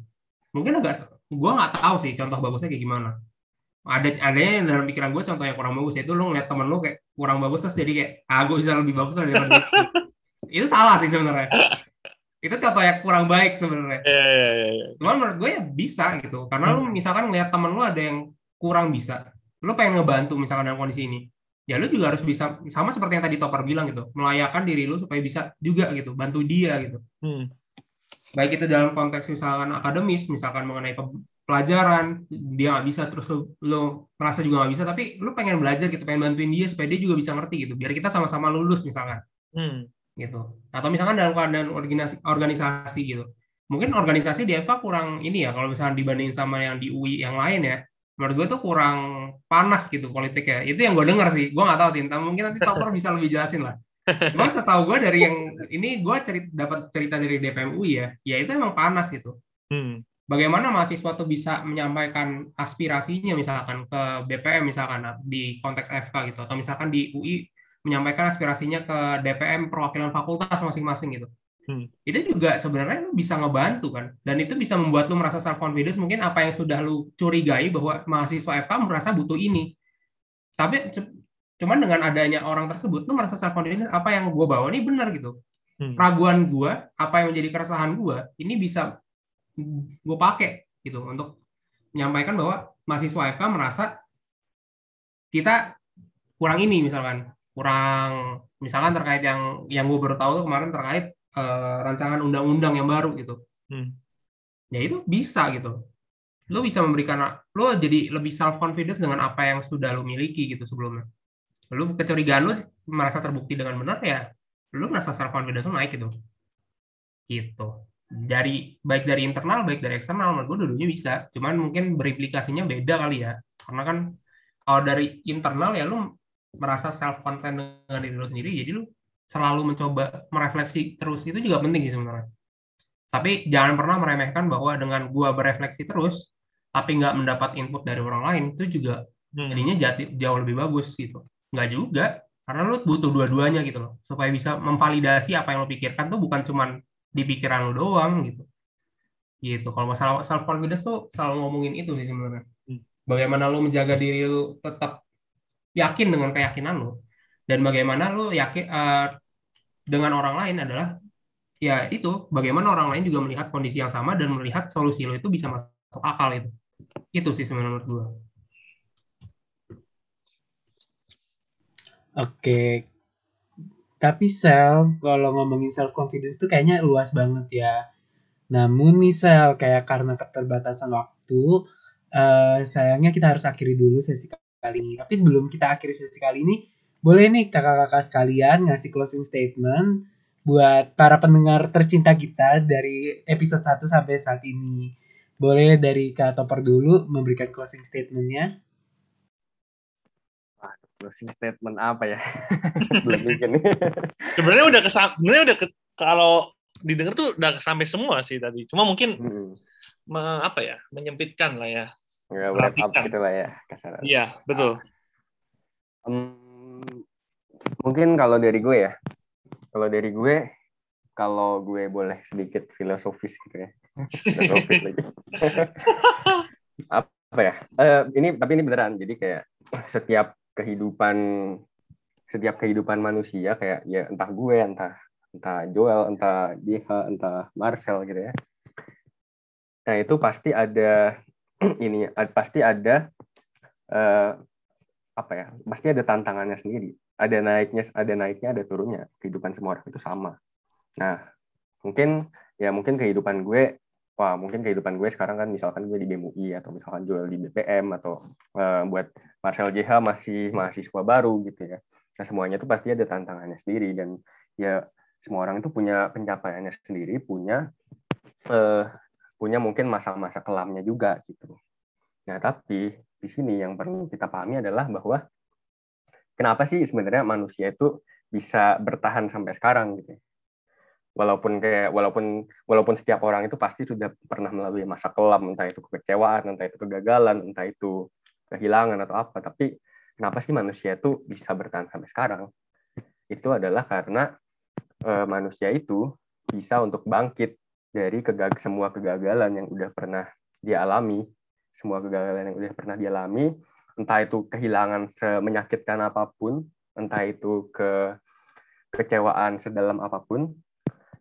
Mungkin agak gue nggak tahu sih contoh bagusnya kayak gimana. Ada yang dalam pikiran gue contoh yang kurang bagus itu lo ngeliat temen lo kayak kurang bagus terus jadi kayak ah gue bisa lebih bagus dari dia itu salah sih sebenarnya itu contoh yang kurang baik sebenarnya yeah, yeah, yeah, yeah. cuman menurut gue ya bisa gitu karena hmm. lo misalkan ngeliat temen lo ada yang kurang bisa lo pengen ngebantu misalkan dalam kondisi ini ya lo juga harus bisa sama seperti yang tadi Topper bilang gitu melayakan diri lo supaya bisa juga gitu bantu dia gitu hmm. baik itu dalam konteks misalkan akademis misalkan mengenai pelajaran dia nggak bisa terus lo, lo merasa juga nggak bisa tapi lo pengen belajar gitu pengen bantuin dia supaya dia juga bisa ngerti gitu biar kita sama-sama lulus misalkan. Hmm. gitu. Atau misalkan dalam keadaan organisasi organisasi gitu. Mungkin organisasi di FK kurang ini ya kalau misalnya dibandingin sama yang di UI yang lain ya menurut gue tuh kurang panas gitu politiknya. Itu yang gue dengar sih gue nggak tahu sih entah mungkin nanti Topper bisa lebih jelasin lah. Cuma setahu gue dari yang ini gue cerita dapat cerita dari DPM UI ya ya itu emang panas gitu. Hmm bagaimana mahasiswa tuh bisa menyampaikan aspirasinya misalkan ke BPM misalkan di konteks FK gitu atau misalkan di UI menyampaikan aspirasinya ke DPM perwakilan fakultas masing-masing gitu. Hmm. Itu juga sebenarnya lu bisa ngebantu kan dan itu bisa membuat lu merasa self confidence mungkin apa yang sudah lu curigai bahwa mahasiswa FK merasa butuh ini. Tapi cuman dengan adanya orang tersebut lu merasa self confidence apa yang gue bawa ini benar gitu. Hmm. Raguan gue, apa yang menjadi keresahan gue, ini bisa gue pakai gitu. Untuk menyampaikan bahwa mahasiswa FK merasa kita kurang ini misalkan. Kurang misalkan terkait yang yang gue baru tahu tuh kemarin terkait uh, rancangan undang-undang yang baru gitu. Hmm. ya itu bisa gitu. Lo bisa memberikan lo jadi lebih self confidence dengan apa yang sudah lo miliki gitu sebelumnya. Lo kecurigaan lo merasa terbukti dengan benar ya lo merasa self confidence lo naik gitu. Gitu dari baik dari internal baik dari eksternal menurut gue dulunya bisa. Cuman mungkin berimplikasinya beda kali ya. Karena kan kalau dari internal ya lu merasa self confident dengan diri lu sendiri jadi lu selalu mencoba merefleksi terus. Itu juga penting sih sebenarnya. Tapi jangan pernah meremehkan bahwa dengan gua berefleksi terus tapi nggak mendapat input dari orang lain itu juga hmm. jadinya jati, jauh lebih bagus gitu. Nggak juga karena lu butuh dua-duanya gitu loh. Supaya bisa memvalidasi apa yang lo pikirkan tuh bukan cuman di pikiran lo doang gitu. Gitu. Kalau masalah self confidence tuh selalu ngomongin itu sih sebenarnya. Hmm. bagaimana lo menjaga diri lo tetap yakin dengan keyakinan lo dan bagaimana lo yakin uh, dengan orang lain adalah ya itu bagaimana orang lain juga melihat kondisi yang sama dan melihat solusi lo itu bisa masuk akal itu. Itu sih sebenarnya menurut gue Oke, tapi sel, kalau ngomongin self confidence itu kayaknya luas banget ya. Namun nih sel, kayak karena keterbatasan waktu, uh, sayangnya kita harus akhiri dulu sesi kali ini. Tapi sebelum kita akhiri sesi kali ini, boleh nih kakak-kakak sekalian ngasih closing statement buat para pendengar tercinta kita dari episode 1 sampai saat ini. Boleh dari Kak Topper dulu memberikan closing statementnya closing statement apa ya? Belum bikin. sebenarnya udah kesam, sebenarnya udah ke, kalau didengar tuh udah sampai semua sih tadi. Cuma mungkin hmm. me, apa ya? menyempitkan lah ya. Ya, wrap up gitu lah ya kasaran. Iya, betul. Um, mungkin kalau dari gue ya. Kalau dari gue kalau gue boleh sedikit filosofis gitu ya. filosofis lagi. apa ya? Uh, ini tapi ini beneran. Jadi kayak setiap kehidupan setiap kehidupan manusia kayak ya entah gue, entah entah Joel, entah Diha, entah Marcel gitu ya. Nah itu pasti ada ini pasti ada uh, apa ya? Pasti ada tantangannya sendiri. Ada naiknya, ada naiknya, ada turunnya. Kehidupan semua orang itu sama. Nah mungkin ya mungkin kehidupan gue wah mungkin kehidupan gue sekarang kan misalkan gue di BMUI atau misalkan jual di BPM atau uh, buat Marcel JH masih mahasiswa baru gitu ya. Nah semuanya itu pasti ada tantangannya sendiri dan ya semua orang itu punya pencapaiannya sendiri, punya uh, punya mungkin masa-masa kelamnya juga gitu. Nah tapi di sini yang perlu kita pahami adalah bahwa kenapa sih sebenarnya manusia itu bisa bertahan sampai sekarang gitu walaupun kayak walaupun walaupun setiap orang itu pasti sudah pernah melalui masa kelam entah itu kekecewaan entah itu kegagalan entah itu kehilangan atau apa. Tapi kenapa sih manusia itu bisa bertahan sampai sekarang? Itu adalah karena e, manusia itu bisa untuk bangkit dari kegag semua kegagalan yang udah pernah dia alami. Semua kegagalan yang udah pernah dia alami entah itu kehilangan semenyakitkan apa pun entah itu ke kecewaan sedalam apa pun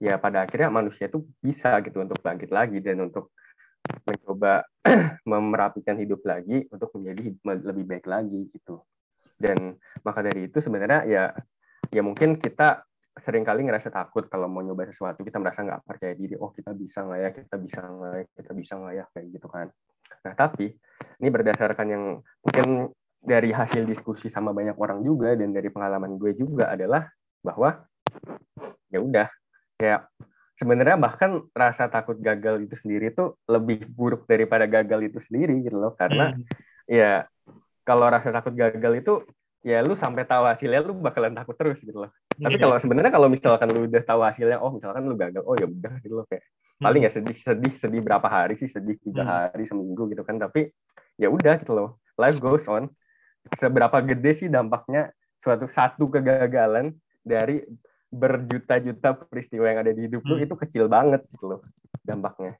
ya pada akhirnya manusia itu bisa gitu untuk bangkit lagi dan untuk mencoba memerapikan hidup lagi untuk menjadi lebih baik lagi gitu. Dan maka dari itu sebenarnya ya ya mungkin kita sering kali ngerasa takut kalau mau nyoba sesuatu kita merasa nggak percaya diri oh kita bisa nggak ya kita bisa nggak ya kita bisa nggak ya kayak gitu kan. Nah tapi ini berdasarkan yang mungkin dari hasil diskusi sama banyak orang juga dan dari pengalaman gue juga adalah bahwa ya udah kayak sebenarnya bahkan rasa takut gagal itu sendiri tuh lebih buruk daripada gagal itu sendiri gitu loh karena hmm. ya kalau rasa takut gagal itu ya lu sampai tahu hasilnya lu bakalan takut terus gitu loh tapi iya. kalau sebenarnya kalau misalkan lu udah tahu hasilnya oh misalkan lu gagal oh ya udah gitu loh kayak paling ya sedih sedih sedih berapa hari sih sedih tiga hmm. hari seminggu gitu kan tapi ya udah gitu loh life goes on seberapa gede sih dampaknya suatu satu kegagalan dari berjuta-juta peristiwa yang ada di hidup lu hmm. itu kecil banget gitu loh dampaknya.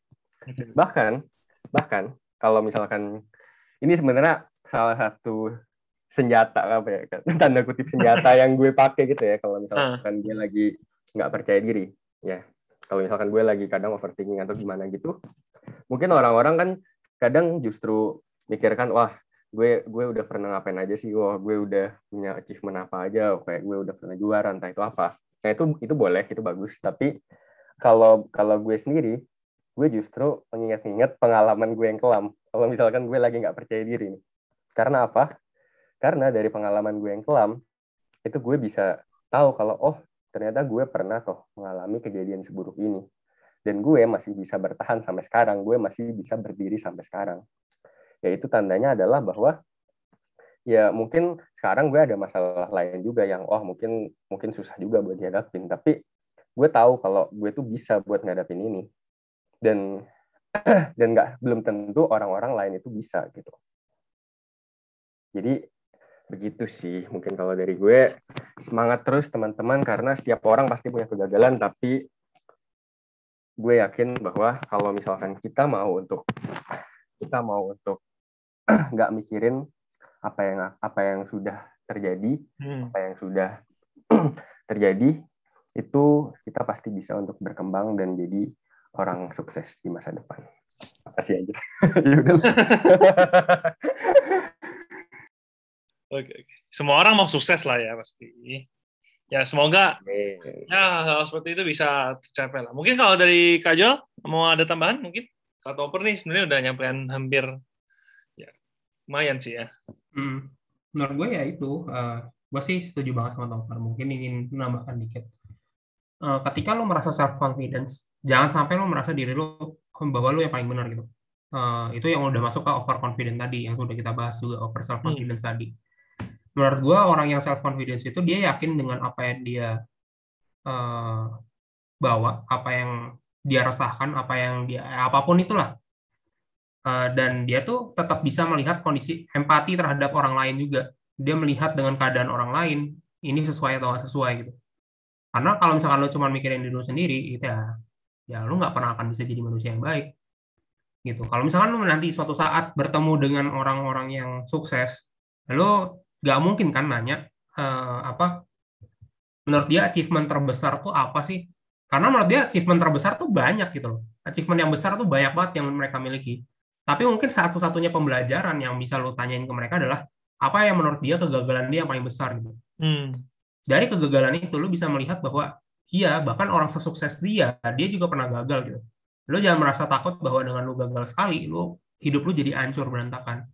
Bahkan bahkan kalau misalkan ini sebenarnya salah satu senjata apa ya tanda kutip senjata yang gue pakai gitu ya kalau misalkan gue lagi nggak percaya diri ya. Kalau misalkan gue lagi kadang overthinking atau gimana gitu mungkin orang-orang kan kadang justru mikirkan wah gue gue udah pernah ngapain aja sih? Wah gue udah punya achievement apa aja? Kayak gue udah pernah juara entah itu apa Nah itu itu boleh, itu bagus. Tapi kalau kalau gue sendiri, gue justru mengingat-ingat pengalaman gue yang kelam. Kalau misalkan gue lagi nggak percaya diri nih. Karena apa? Karena dari pengalaman gue yang kelam, itu gue bisa tahu kalau oh ternyata gue pernah toh mengalami kejadian seburuk ini. Dan gue masih bisa bertahan sampai sekarang, gue masih bisa berdiri sampai sekarang. Yaitu tandanya adalah bahwa ya mungkin sekarang gue ada masalah lain juga yang oh mungkin mungkin susah juga buat dihadapin. Tapi gue tahu kalau gue tuh bisa buat ngadapin ini. Dan dan nggak belum tentu orang-orang lain itu bisa gitu. Jadi begitu sih mungkin kalau dari gue. Semangat terus teman-teman karena setiap orang pasti punya kegagalan. Tapi gue yakin bahwa kalau misalkan kita mau untuk kita mau untuk nggak mikirin apa yang apa yang sudah terjadi, hmm. apa yang sudah terjadi itu kita pasti bisa untuk berkembang dan jadi orang sukses di masa depan. Makasih aja. Oke, oke. Semua orang mau sukses lah ya pasti. Ya semoga Amin. ya hal seperti itu bisa tercapai lah. Mungkin kalau dari Kajol mau ada tambahan mungkin? Kak Topper nih sebenarnya udah nyampein hampir lumayan sih ya. Hmm. Menurut gue ya itu, uh, gue sih setuju banget sama Topar. Mungkin ingin menambahkan dikit. Uh, ketika lo merasa self confidence, jangan sampai lo merasa diri lo bahwa lo yang paling benar gitu. Uh, itu yang udah masuk ke over confidence tadi, yang sudah kita bahas juga over self confidence hmm. tadi. Menurut gue orang yang self confidence itu dia yakin dengan apa yang dia uh, bawa, apa yang dia resahkan, apa yang dia apa pun itulah Eh, dan dia tuh tetap bisa melihat kondisi empati terhadap orang lain juga dia melihat dengan keadaan orang lain ini sesuai atau sesuai gitu karena kalau misalkan lo cuma mikirin diri lo sendiri itu ya ya lo nggak pernah akan bisa jadi manusia yang baik gitu. Kalau misalkan lu nanti suatu saat bertemu dengan orang-orang yang sukses, lu nggak mungkin kan nanya uh, apa menurut dia achievement terbesar tuh apa sih? Karena menurut dia achievement terbesar tuh banyak gitu loh. Achievement yang besar tuh banyak banget yang mereka miliki. Tapi mungkin satu-satunya pembelajaran yang bisa lo tanyain ke mereka adalah apa yang menurut dia kegagalan dia yang paling besar gitu. Hmm. Dari kegagalan itu lo bisa melihat bahwa iya bahkan orang sesukses dia dia juga pernah gagal gitu. Lo jangan merasa takut bahwa dengan lo gagal sekali lo hidup lo jadi hancur berantakan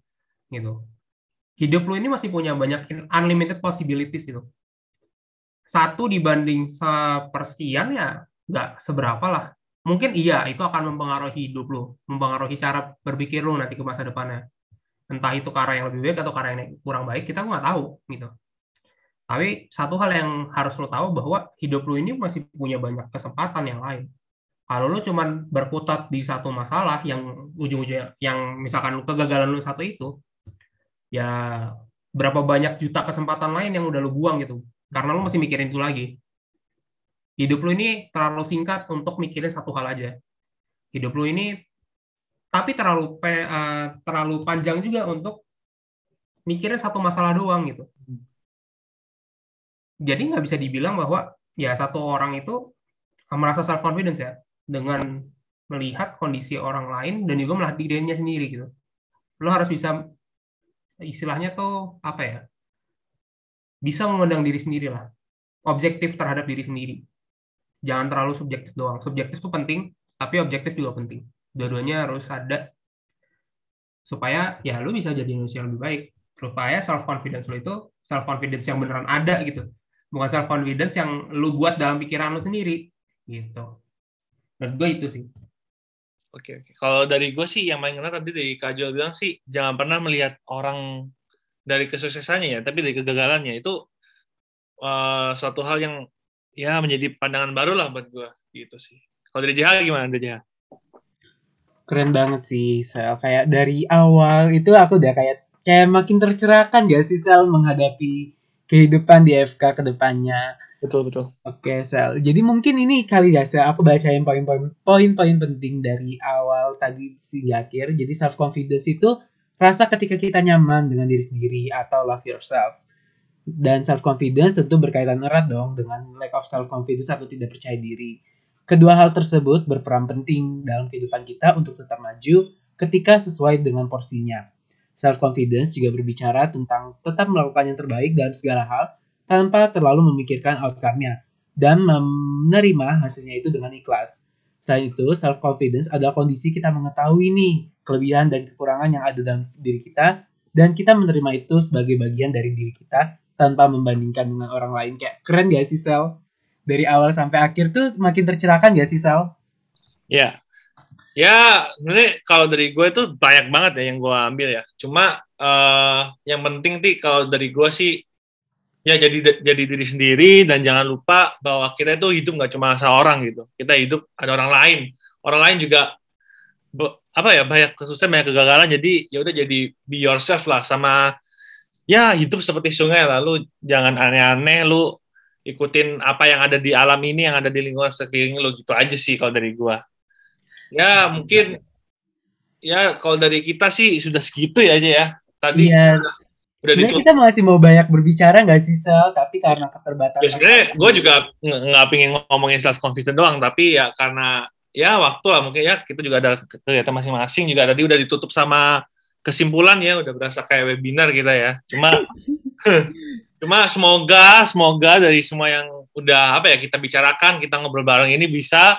gitu. Hidup lo ini masih punya banyak unlimited possibilities gitu satu dibanding sepersekian ya nggak seberapa lah. Mungkin iya, itu akan mempengaruhi hidup lo, mempengaruhi cara berpikir lo nanti ke masa depannya. Entah itu cara yang lebih baik atau cara yang kurang baik, kita nggak tahu gitu. Tapi satu hal yang harus lo tahu bahwa hidup lo ini masih punya banyak kesempatan yang lain. Kalau lo cuman berkutat di satu masalah yang ujung-ujungnya, yang misalkan lo kegagalan lo satu itu, ya berapa banyak juta kesempatan lain yang udah lo buang gitu karena lo masih mikirin itu lagi. Hidup lo ini terlalu singkat untuk mikirin satu hal aja. Hidup lo ini tapi terlalu uh, terlalu panjang juga untuk mikirin satu masalah doang gitu. Jadi nggak bisa dibilang bahwa ya satu orang itu merasa self confidence ya dengan melihat kondisi orang lain dan juga melihat dirinya sendiri gitu. Lo harus bisa istilahnya tuh apa ya? bisa memandang diri sendiri lah objektif terhadap diri sendiri jangan terlalu subjektif doang. Subjektif itu penting tapi objektif juga penting. Dua-duanya harus ada. Supaya ya lu bisa jadi manusia yang lebih baik. Supaya self confidence lu itu self confidence yang beneran ada gitu. Bukan self confidence yang lu buat dalam pikiran lu sendiri gitu. Dan gue itu sih. Oke, oke. Kalau dari gue sih yang paling kena tadi dari Kak Jo bilang sih jangan pernah melihat orang dari kesuksesannya ya, tapi dari kegagalannya. Itu uh, suatu hal yang ya menjadi pandangan baru lah buat gue gitu sih. Kalau dari JH gimana dari JH? Keren banget sih, Sel. Kayak dari awal itu aku udah kayak kayak makin tercerahkan gak sih Sel menghadapi kehidupan di FK ke depannya. Betul, betul. Oke, Sel. Jadi mungkin ini kali ya, Sel. Aku bacain poin-poin poin-poin penting dari awal tadi hingga akhir. Jadi self confidence itu Rasa ketika kita nyaman dengan diri sendiri atau love yourself. Dan self confidence tentu berkaitan erat dong dengan lack of self confidence atau tidak percaya diri. Kedua hal tersebut berperan penting dalam kehidupan kita untuk tetap maju ketika sesuai dengan porsinya. Self confidence juga berbicara tentang tetap melakukan yang terbaik dalam segala hal tanpa terlalu memikirkan outcome-nya dan menerima hasilnya itu dengan ikhlas. Selain itu, self confidence adalah kondisi kita mengetahui nih kelebihan dan kekurangan yang ada dalam diri kita dan kita menerima itu sebagai bagian dari diri kita tanpa membandingkan dengan orang lain. Kayak keren gak sih Sel? Dari awal sampai akhir tuh makin tercerahkan gak sih Sel? Ya. Ya sebenarnya kalau dari gue itu banyak banget ya yang gue ambil ya. Cuma uh, yang penting sih kalau dari gue sih ya jadi jadi diri sendiri dan jangan lupa bahwa kita itu hidup nggak cuma seorang gitu. Kita hidup ada orang lain. Orang lain juga apa ya banyak kesusahan banyak kegagalan. Jadi ya udah jadi be yourself lah sama ya hidup seperti sungai lalu jangan aneh-aneh lu ikutin apa yang ada di alam ini yang ada di lingkungan sekeliling lu gitu aja sih kalau dari gua. Ya mungkin ya kalau dari kita sih sudah segitu ya aja ya. Tadi iya. udah sebenarnya kita masih mau banyak berbicara nggak sih sel? Tapi karena keterbatasan ya sebenarnya gue juga nggak pingin ngomongin self confidence doang tapi ya karena ya waktu lah mungkin ya kita juga ada kegiatan masing-masing juga. Tadi udah ditutup sama kesimpulan ya udah berasa kayak webinar kita ya. Cuma cuma semoga semoga dari semua yang udah apa ya kita bicarakan kita ngobrol bareng ini bisa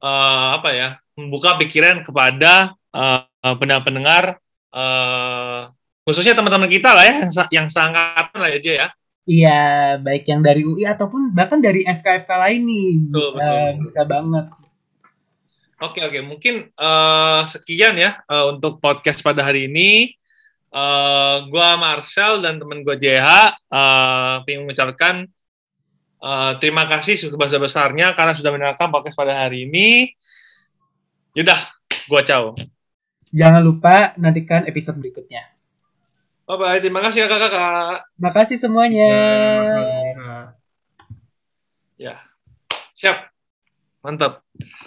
uh, apa ya membuka pikiran kepada uh, pendengar-pendengar uh, khususnya teman-teman kita lah ya yang, yang seangkatan lah aja ya. Iya, baik yang dari UI ataupun bahkan dari FK-FK lain nih, betul, betul. bisa banget Oke oke, mungkin uh, sekian ya uh, untuk podcast pada hari ini. Uh, gua Marcel dan teman gua JH uh, ingin mengucapkan uh, terima kasih sebesar besarnya karena sudah mendengarkan podcast pada hari ini. Yaudah, gua caw. Jangan lupa nantikan episode berikutnya. Bye bye, terima kasih kakak-kakak. Terima kasih semuanya. Ya, siap, mantap.